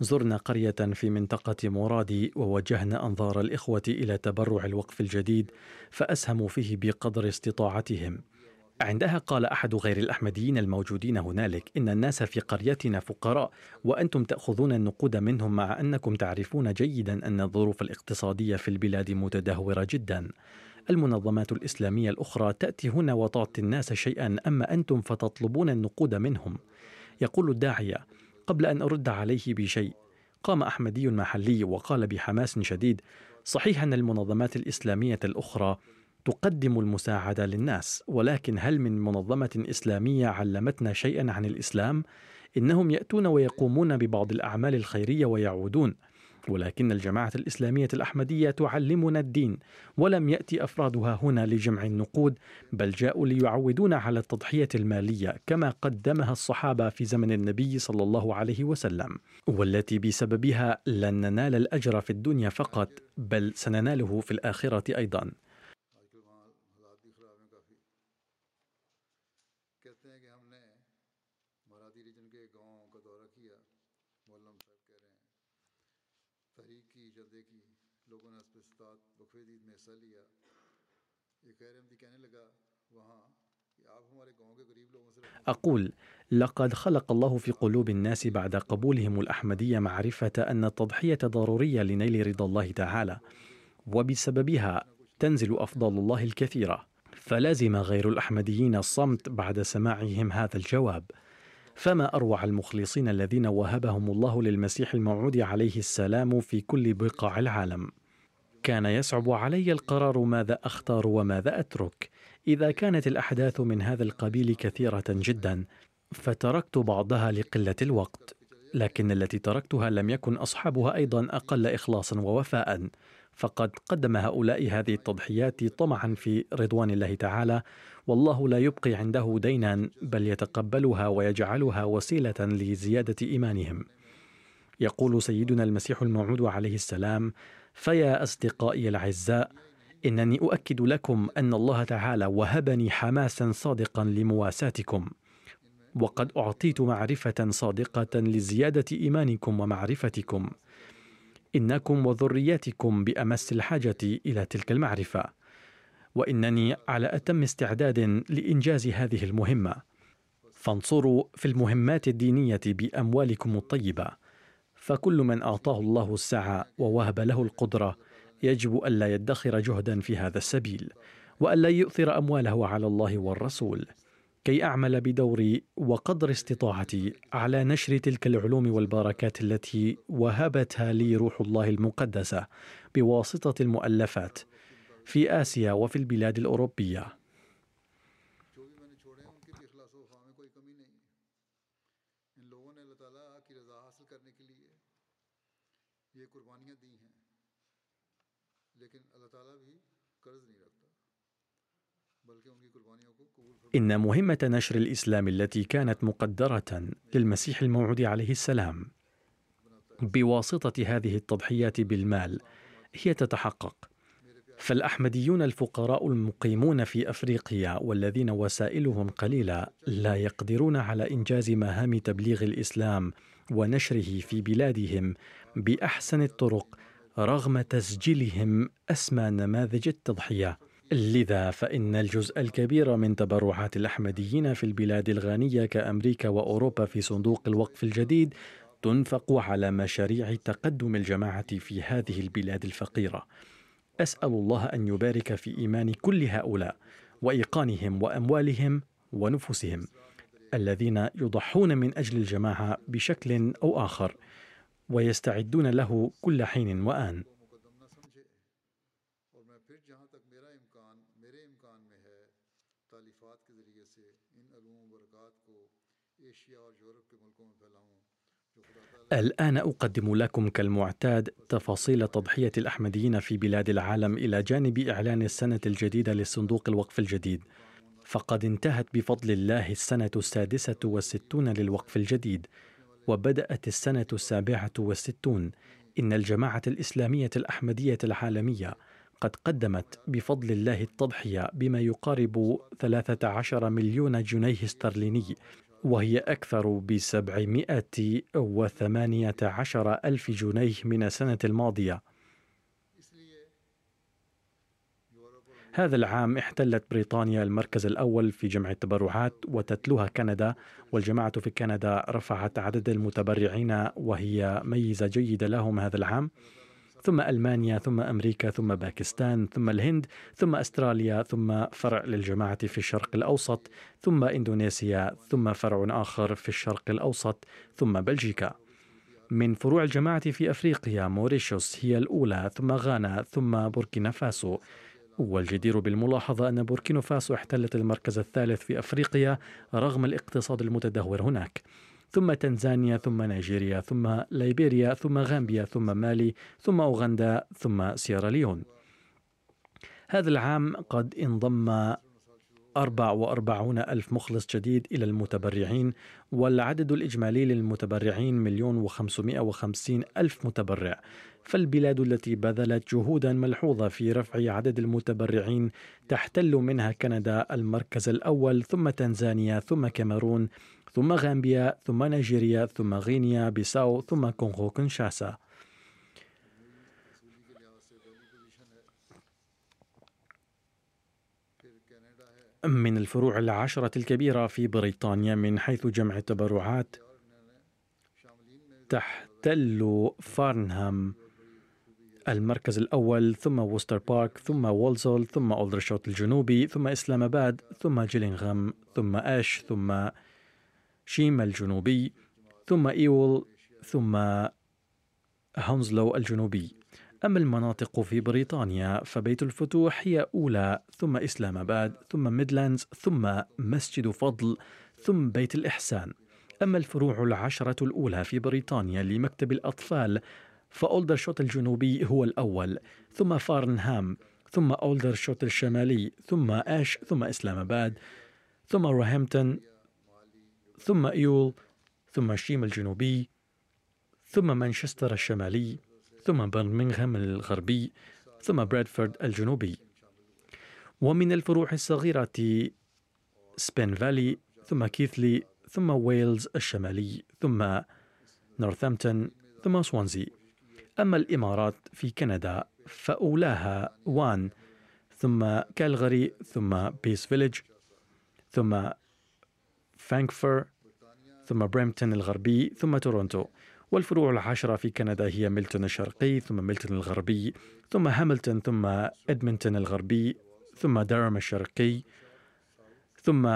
Speaker 2: زرنا قرية في منطقة مرادي ووجهنا أنظار الإخوة إلى تبرع الوقف الجديد فأسهموا فيه بقدر استطاعتهم. عندها قال أحد غير الأحمديين الموجودين هنالك إن الناس في قريتنا فقراء وأنتم تأخذون النقود منهم مع أنكم تعرفون جيدا أن الظروف الاقتصادية في البلاد متدهورة جدا. المنظمات الإسلامية الأخرى تأتي هنا وتعطي الناس شيئا أما أنتم فتطلبون النقود منهم يقول الداعية قبل أن أرد عليه بشيء قام أحمدي محلي وقال بحماس شديد صحيح أن المنظمات الإسلامية الأخرى تقدم المساعدة للناس ولكن هل من منظمة إسلامية علمتنا شيئا عن الإسلام؟ إنهم يأتون ويقومون ببعض الأعمال الخيرية ويعودون ولكن الجماعة الإسلامية الأحمدية تعلمنا الدين ولم يأتي أفرادها هنا لجمع النقود بل جاءوا ليعودون على التضحية المالية كما قدمها الصحابة في زمن النبي صلى الله عليه وسلم. والتي بسببها لن ننال الأجر في الدنيا فقط بل سنناله في الآخرة أيضا. أقول لقد خلق الله في قلوب الناس بعد قبولهم الأحمدية معرفة أن التضحية ضرورية لنيل رضا الله تعالى وبسببها تنزل أفضل الله الكثيرة. فلازم غير الأحمديين الصمت بعد سماعهم هذا الجواب. فما أروع المخلصين الذين وهبهم الله للمسيح الموعود عليه السلام في كل بقاع العالم؟ كان يصعب علي القرار ماذا أختار وماذا أترك. إذا كانت الأحداث من هذا القبيل كثيرة جدا فتركت بعضها لقلة الوقت لكن التي تركتها لم يكن أصحابها أيضا أقل اخلاصا ووفاء فقد قدم هؤلاء هذه التضحيات طمعا في رضوان الله تعالى والله لا يبقي عنده دينا بل يتقبلها ويجعلها وسيلة لزيادة إيمانهم. يقول سيدنا المسيح الموعود عليه السلام فيا أصدقائي الأعزاء إنني أؤكد لكم أن الله تعالى وهبني حماسا صادقا لمواساتكم. وقد أعطيت معرفة صادقة لزيادة إيمانكم ومعرفتكم. إنكم وذرياتكم بأمس الحاجة إلى تلك المعرفة. وإنني على أتم استعداد لإنجاز هذه المهمة. فانصروا في المهمات الدينية بأموالكم الطيبة. فكل من أعطاه الله السعة ووهب له القدرة يجب ألا يدخر جهدا في هذا السبيل وألا يؤثر أمواله على الله والرسول. كي أعمل بدوري وقدر استطاعتي على نشر تلك العلوم والبركات التي وهبتها لي روح الله المقدسة بواسطة المؤلفات في آسيا وفي البلاد الأوروبية. إن مهمة نشر الإسلام التي كانت مقدرة للمسيح الموعود عليه السلام بواسطة هذه التضحيات بالمال هي تتحقق. فالأحمديون الفقراء المقيمون في أفريقيا والذين وسائلهم قليلة لا يقدرون على إنجاز مهام تبليغ الإسلام ونشره في بلادهم بأحسن الطرق رغم تسجيلهم أسمى نماذج التضحية. لذا فإن الجزء الكبير من تبرعات الأحمديين في البلاد الغنية كأمريكا وأوروبا في صندوق الوقف الجديد تنفق على مشاريع تقدم الجماعة في هذه البلاد الفقيرة. أسأل الله أن يبارك في إيمان كل هؤلاء وإيقانهم وأموالهم ونفوسهم الذين يضحون من أجل الجماعة بشكل أو آخر ويستعدون له كل حين وآن. الآن أقدم لكم كالمعتاد تفاصيل تضحية الأحمديين في بلاد العالم إلى جانب إعلان السنة الجديدة لصندوق الوقف الجديد. فقد انتهت بفضل الله السنة السادسة والستون للوقف الجديد وبدأت السنة السابعة والستون. إن الجماعة الإسلامية الأحمدية العالمية قد قدمت بفضل الله التضحية بما يقارب 13 مليون جنيه استرليني وهي أكثر وثمانية عشر ألف جنيه من السنة الماضية. هذا العام احتلت بريطانيا المركز الأول في جمع التبرعات وتتلوها كندا والجماعة في كندا رفعت عدد المتبرعين وهي ميزة جيدة لهم هذا العام. ثم ألمانيا ثم أمريكا ثم باكستان ثم الهند ثم أستراليا ثم فرع للجماعة في الشرق الأوسط ثم إندونيسيا ثم فرع آخر في الشرق الأوسط ثم بلجيكا. من فروع الجماعة في أفريقيا موريشيوس هي الأولى ثم غانا ثم بوركينا فاسو. والجدير بالملاحظة أن بوركينا فاسو احتلت المركز الثالث في أفريقيا رغم الاقتصاد المتدهور هناك. ثم تنزانيا ثم نيجيريا ثم ليبيريا ثم غامبيا ثم مالي ثم أوغندا ثم سيراليون هذا العام قد انضم 44 ألف مخلص جديد إلى المتبرعين والعدد الإجمالي للمتبرعين مليون وخمسمائة وخمسين ألف متبرع. فالبلاد التي بذلت جهودا ملحوظة في رفع عدد المتبرعين تحتل منها كندا المركز الأول ثم تنزانيا ثم كاميرون ثم غامبيا ثم نيجيريا ثم غينيا بيساو ثم كونغو كنشاسا. من الفروع العشرة الكبيرة في بريطانيا من حيث جمع التبرعات تحتل فارنهام المركز الأول ثم وستر بارك ثم وولزول ثم أولدرشوت الجنوبي ثم إسلام آباد ثم جيلينغهام ثم آش ثم شيم الجنوبي ثم إيول ثم هونزلو الجنوبي. أما المناطق في بريطانيا فبيت الفتوح هي أولى ثم إسلام آباد ثم ميدلاندز ثم مسجد فضل ثم بيت الإحسان. أما الفروع العشرة الأولى في بريطانيا لمكتب الأطفال فأولدرشوت الجنوبي هو الأول ثم فارنهام ثم أولدرشوت الشمالي ثم آش ثم إسلام آباد ثم روهامبتون ثم إيول ثم شيم الجنوبي ثم مانشستر الشمالي ثم برمنغهام الغربي ثم برادفورد الجنوبي. ومن الفروع الصغيرة سبين فالي ثم كيثلي ثم ويلز الشمالي ثم نورثامبتون ثم سوانزي. أما الإمارات في كندا فأولاها وان ثم كالغري ثم بيس فيليج ثم فانكفر ثم بريمتون الغربي ثم تورونتو. والفروع العشرة في كندا هي ميلتون الشرقي ثم ميلتون الغربي ثم هاملتون ثم إدمنتون الغربي ثم دارم الشرقي ثم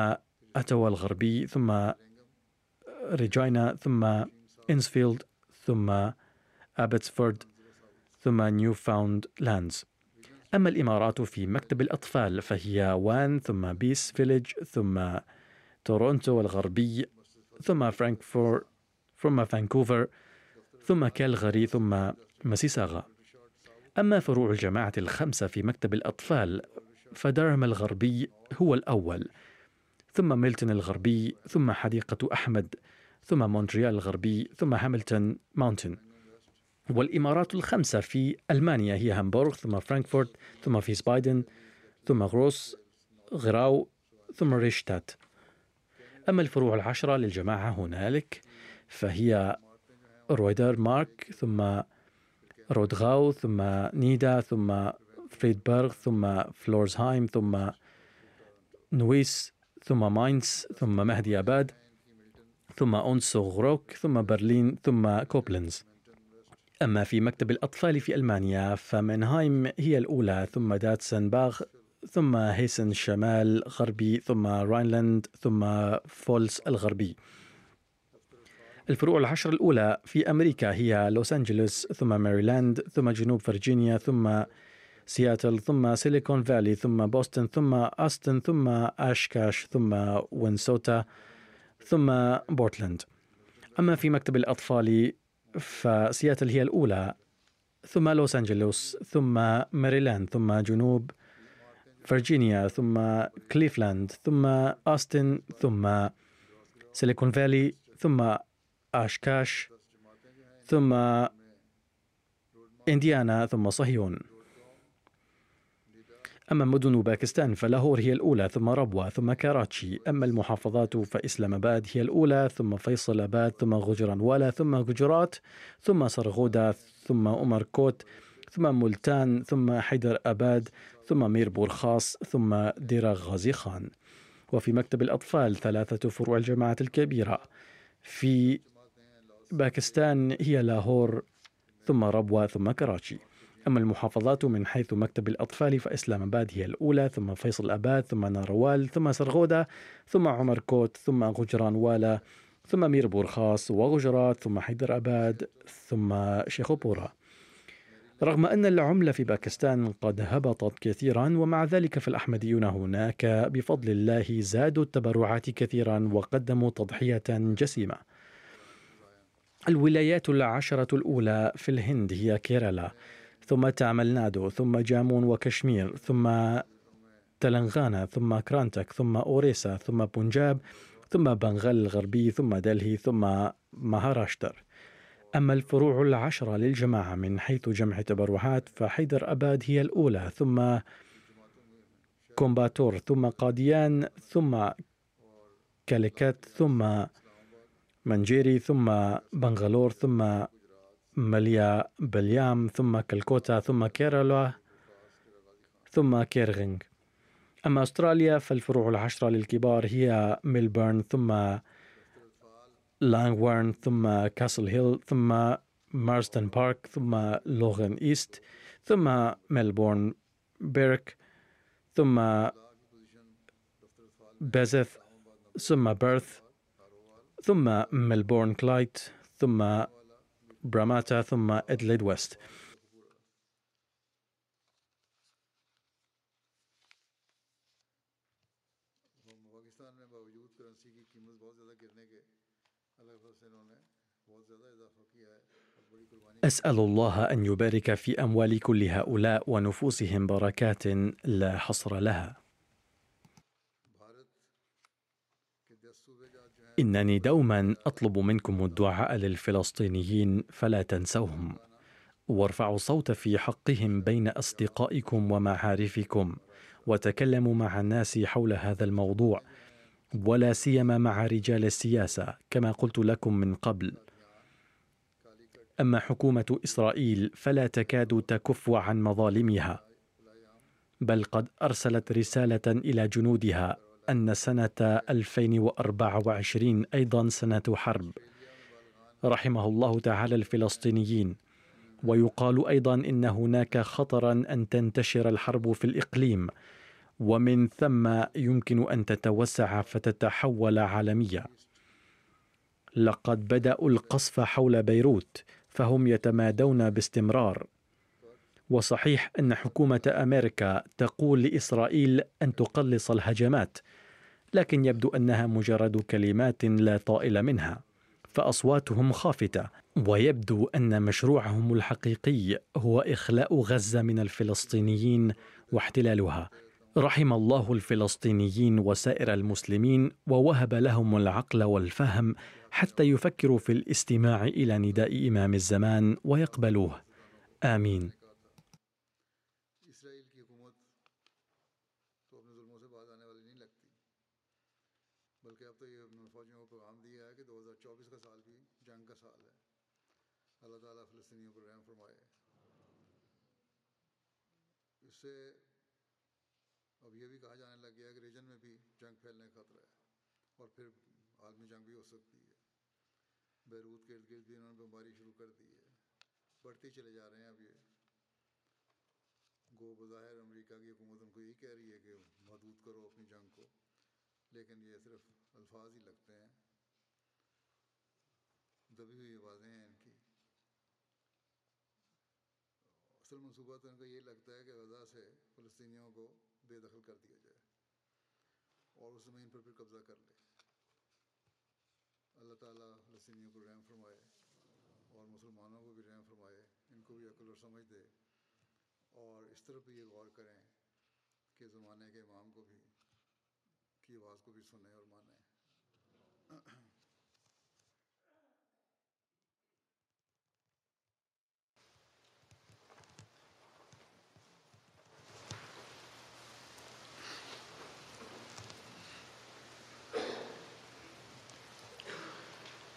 Speaker 2: أوتاوا الغربي ثم ريجينا ثم إنسفيل ثم أبتسفورد ثم نيو فاوند لاندز أما الإمارات في مكتب الأطفال فهي وان ثم بيس فيليج ثم تورونتو الغربي ثم فرانكفورت ثم فانكوفر ثم كالغاري ثم مسيساغا. أما فروع الجماعة الخمسة في مكتب الأطفال فدرهم الغربي هو الأول ثم ميلتون الغربي ثم حديقة أحمد ثم مونتريال الغربي ثم هاملتون ماونتن. والإمارات الخمسة في ألمانيا هي هامبورغ ثم فرانكفورت ثم فيسبايدن ثم غروس غيراو ثم ريدشتات. أما الفروع العشرة للجماعة هنالك فهي رودر مارك ثم رودغاو ثم نيدا ثم فريدبرغ ثم فلورزهايم ثم نويس ثم ماينز ثم مهدي أباد ثم أوسنابروك ثم برلين ثم كوبلنز أما في مكتب الأطفال في ألمانيا فمنهايم هي الأولى ثم ديتسنباخ ثم هيسن الشمال غربي ثم راينلاند ثم فالس الغربي. الفروع العشر الأولى في أمريكا هي لوس أنجلوس ثم ماريلاند ثم جنوب فرجينيا ثم سياتل ثم سيليكون فالي ثم بوسطن ثم أستن ثم أوشكوش ثم مينيسوتا ثم بورتلاند. أما في مكتب الأطفال فسياتل هي الأولى ثم لوس أنجلوس ثم ماريلاند ثم جنوب فرجينيا ثم كليفلاند ثم أستن ثم سيليكون فالي ثم أوشكوش ثم إنديانا ثم صهيون. أما مدن باكستان فلاهور هي الأولى ثم ربوة ثم كاراتشي. أما المحافظات فإسلام آباد هي الأولى ثم فيصل آباد ثم غوجرانوالا ثم غجرات ثم سرغودا ثم عمر كوت ثم ملتان ثم حيدر آباد ثم مير بورخاص ثم ديرا غازي خان. وفي مكتب الأطفال ثلاثة فروع الجماعة الكبيرة. في باكستان هي لاهور ثم ربوة ثم كراتشي. أما المحافظات من حيث مكتب الأطفال فإسلام آباد هي الأولى ثم فيصل آباد ثم ناروال ثم سرغودة ثم عمر كوت ثم غوجرانوالا ثم مير بورخاص وغجرات ثم حيدر آباد ثم شيخوبورا. رغم أن العملة في باكستان قد هبطت كثيرا ومع ذلك فالأحمديون هناك بفضل الله زادوا التبرعات كثيرا وقدموا تضحية جسيمة. الولايات العشرة الأولى في الهند هي كيرالا ثم تامل نادو ثم جامو وكشمير ثم تلنغانا ثم كرناتك ثم أوريسا ثم بنجاب ثم بنغال الغربي ثم دلهي ثم مهاراشتر. أما الفروع العشرة للجماعة من حيث جمع تبرعات فحيدر أباد هي الأولى ثم كومباتور ثم قاديان ثم كاليكات ثم منجيري ثم بنغالور ثم مليا بليام ثم كالكوتا ثم كيرالا ثم كيرنغ. أما أستراليا فالفروع العشرة للكبار هي ميلبورن ثم لانغوارن ثم كاسل هيل ثم مارسدن بارك ثم لوغن إيست ثم ميلبورن بيرك ثم بنرث ثم بيرث ثم ميلبورن كلايد ثم باراماتا ثم أديليد ويست أسأل الله أن يبارك في أموال كل هؤلاء ونفوسهم بركات لا حصر لها. إنني دوما أطلب منكم الدعاء للفلسطينيين فلا تنسوهم، وارفعوا الصوت في حقهم بين أصدقائكم ومعارفكم، وتكلموا مع الناس حول هذا الموضوع، ولا سيما مع رجال السياسة كما قلت لكم من قبل. أما حكومة إسرائيل فلا تكاد تكف عن مظالمها بل قد أرسلت رسالة إلى جنودها أن سنة 2024 أيضا سنة حرب. رحمه الله تعالى الفلسطينيين ويقال أيضا إن هناك خطرا أن تنتشر الحرب في الإقليم ومن ثم يمكن أن تتوسع فتتحول عالميه لقد بدأوا القصف حول بيروت فهم يتمادون باستمرار. وصحيح أن حكومة أمريكا تقول لإسرائيل أن تقلص الهجمات لكن يبدو أنها مجرد كلمات لا طائل منها فأصواتهم خافتة. ويبدو أن مشروعهم الحقيقي هو إخلاء غزة من الفلسطينيين واحتلالها. رحم الله الفلسطينيين وسائر المسلمين ووهب لهم العقل والفهم حتى يفكروا في الاستماع إلى نداء إمام الزمان ويقبلوه.
Speaker 1: آمين. बैरूत के इर्द गिर्द भी इन्होंने बमबारी शुरू कर दी है। बढ़ते चले जा रहे हैं अब ये। गो बज़ाहिर अमेरिका की हुकूमत उनको यही कह रही है कि महदूद करो अपनी जंग को, लेकिन ये सिर्फ़ अल्फाज ही लगते हैं। दबी हुई आवाज़ें हैं इनकी। असल मनसूबा तो इनका ये लगता है कि गजा से फ़लस्तीनियों को बेदखल कर दिया जाए اور اس زمین پر پھر قبضہ کر لے۔ अल्लाह ताला फ़लस्तीनियों को रहम फरमाए और मुसलमानों को भी रहम फरमाए इनको भी अकल और समझ दे और इस तरफ भी ये गौर करें कि ज़माने के इमाम को भी की आवाज़ को भी सुने और माने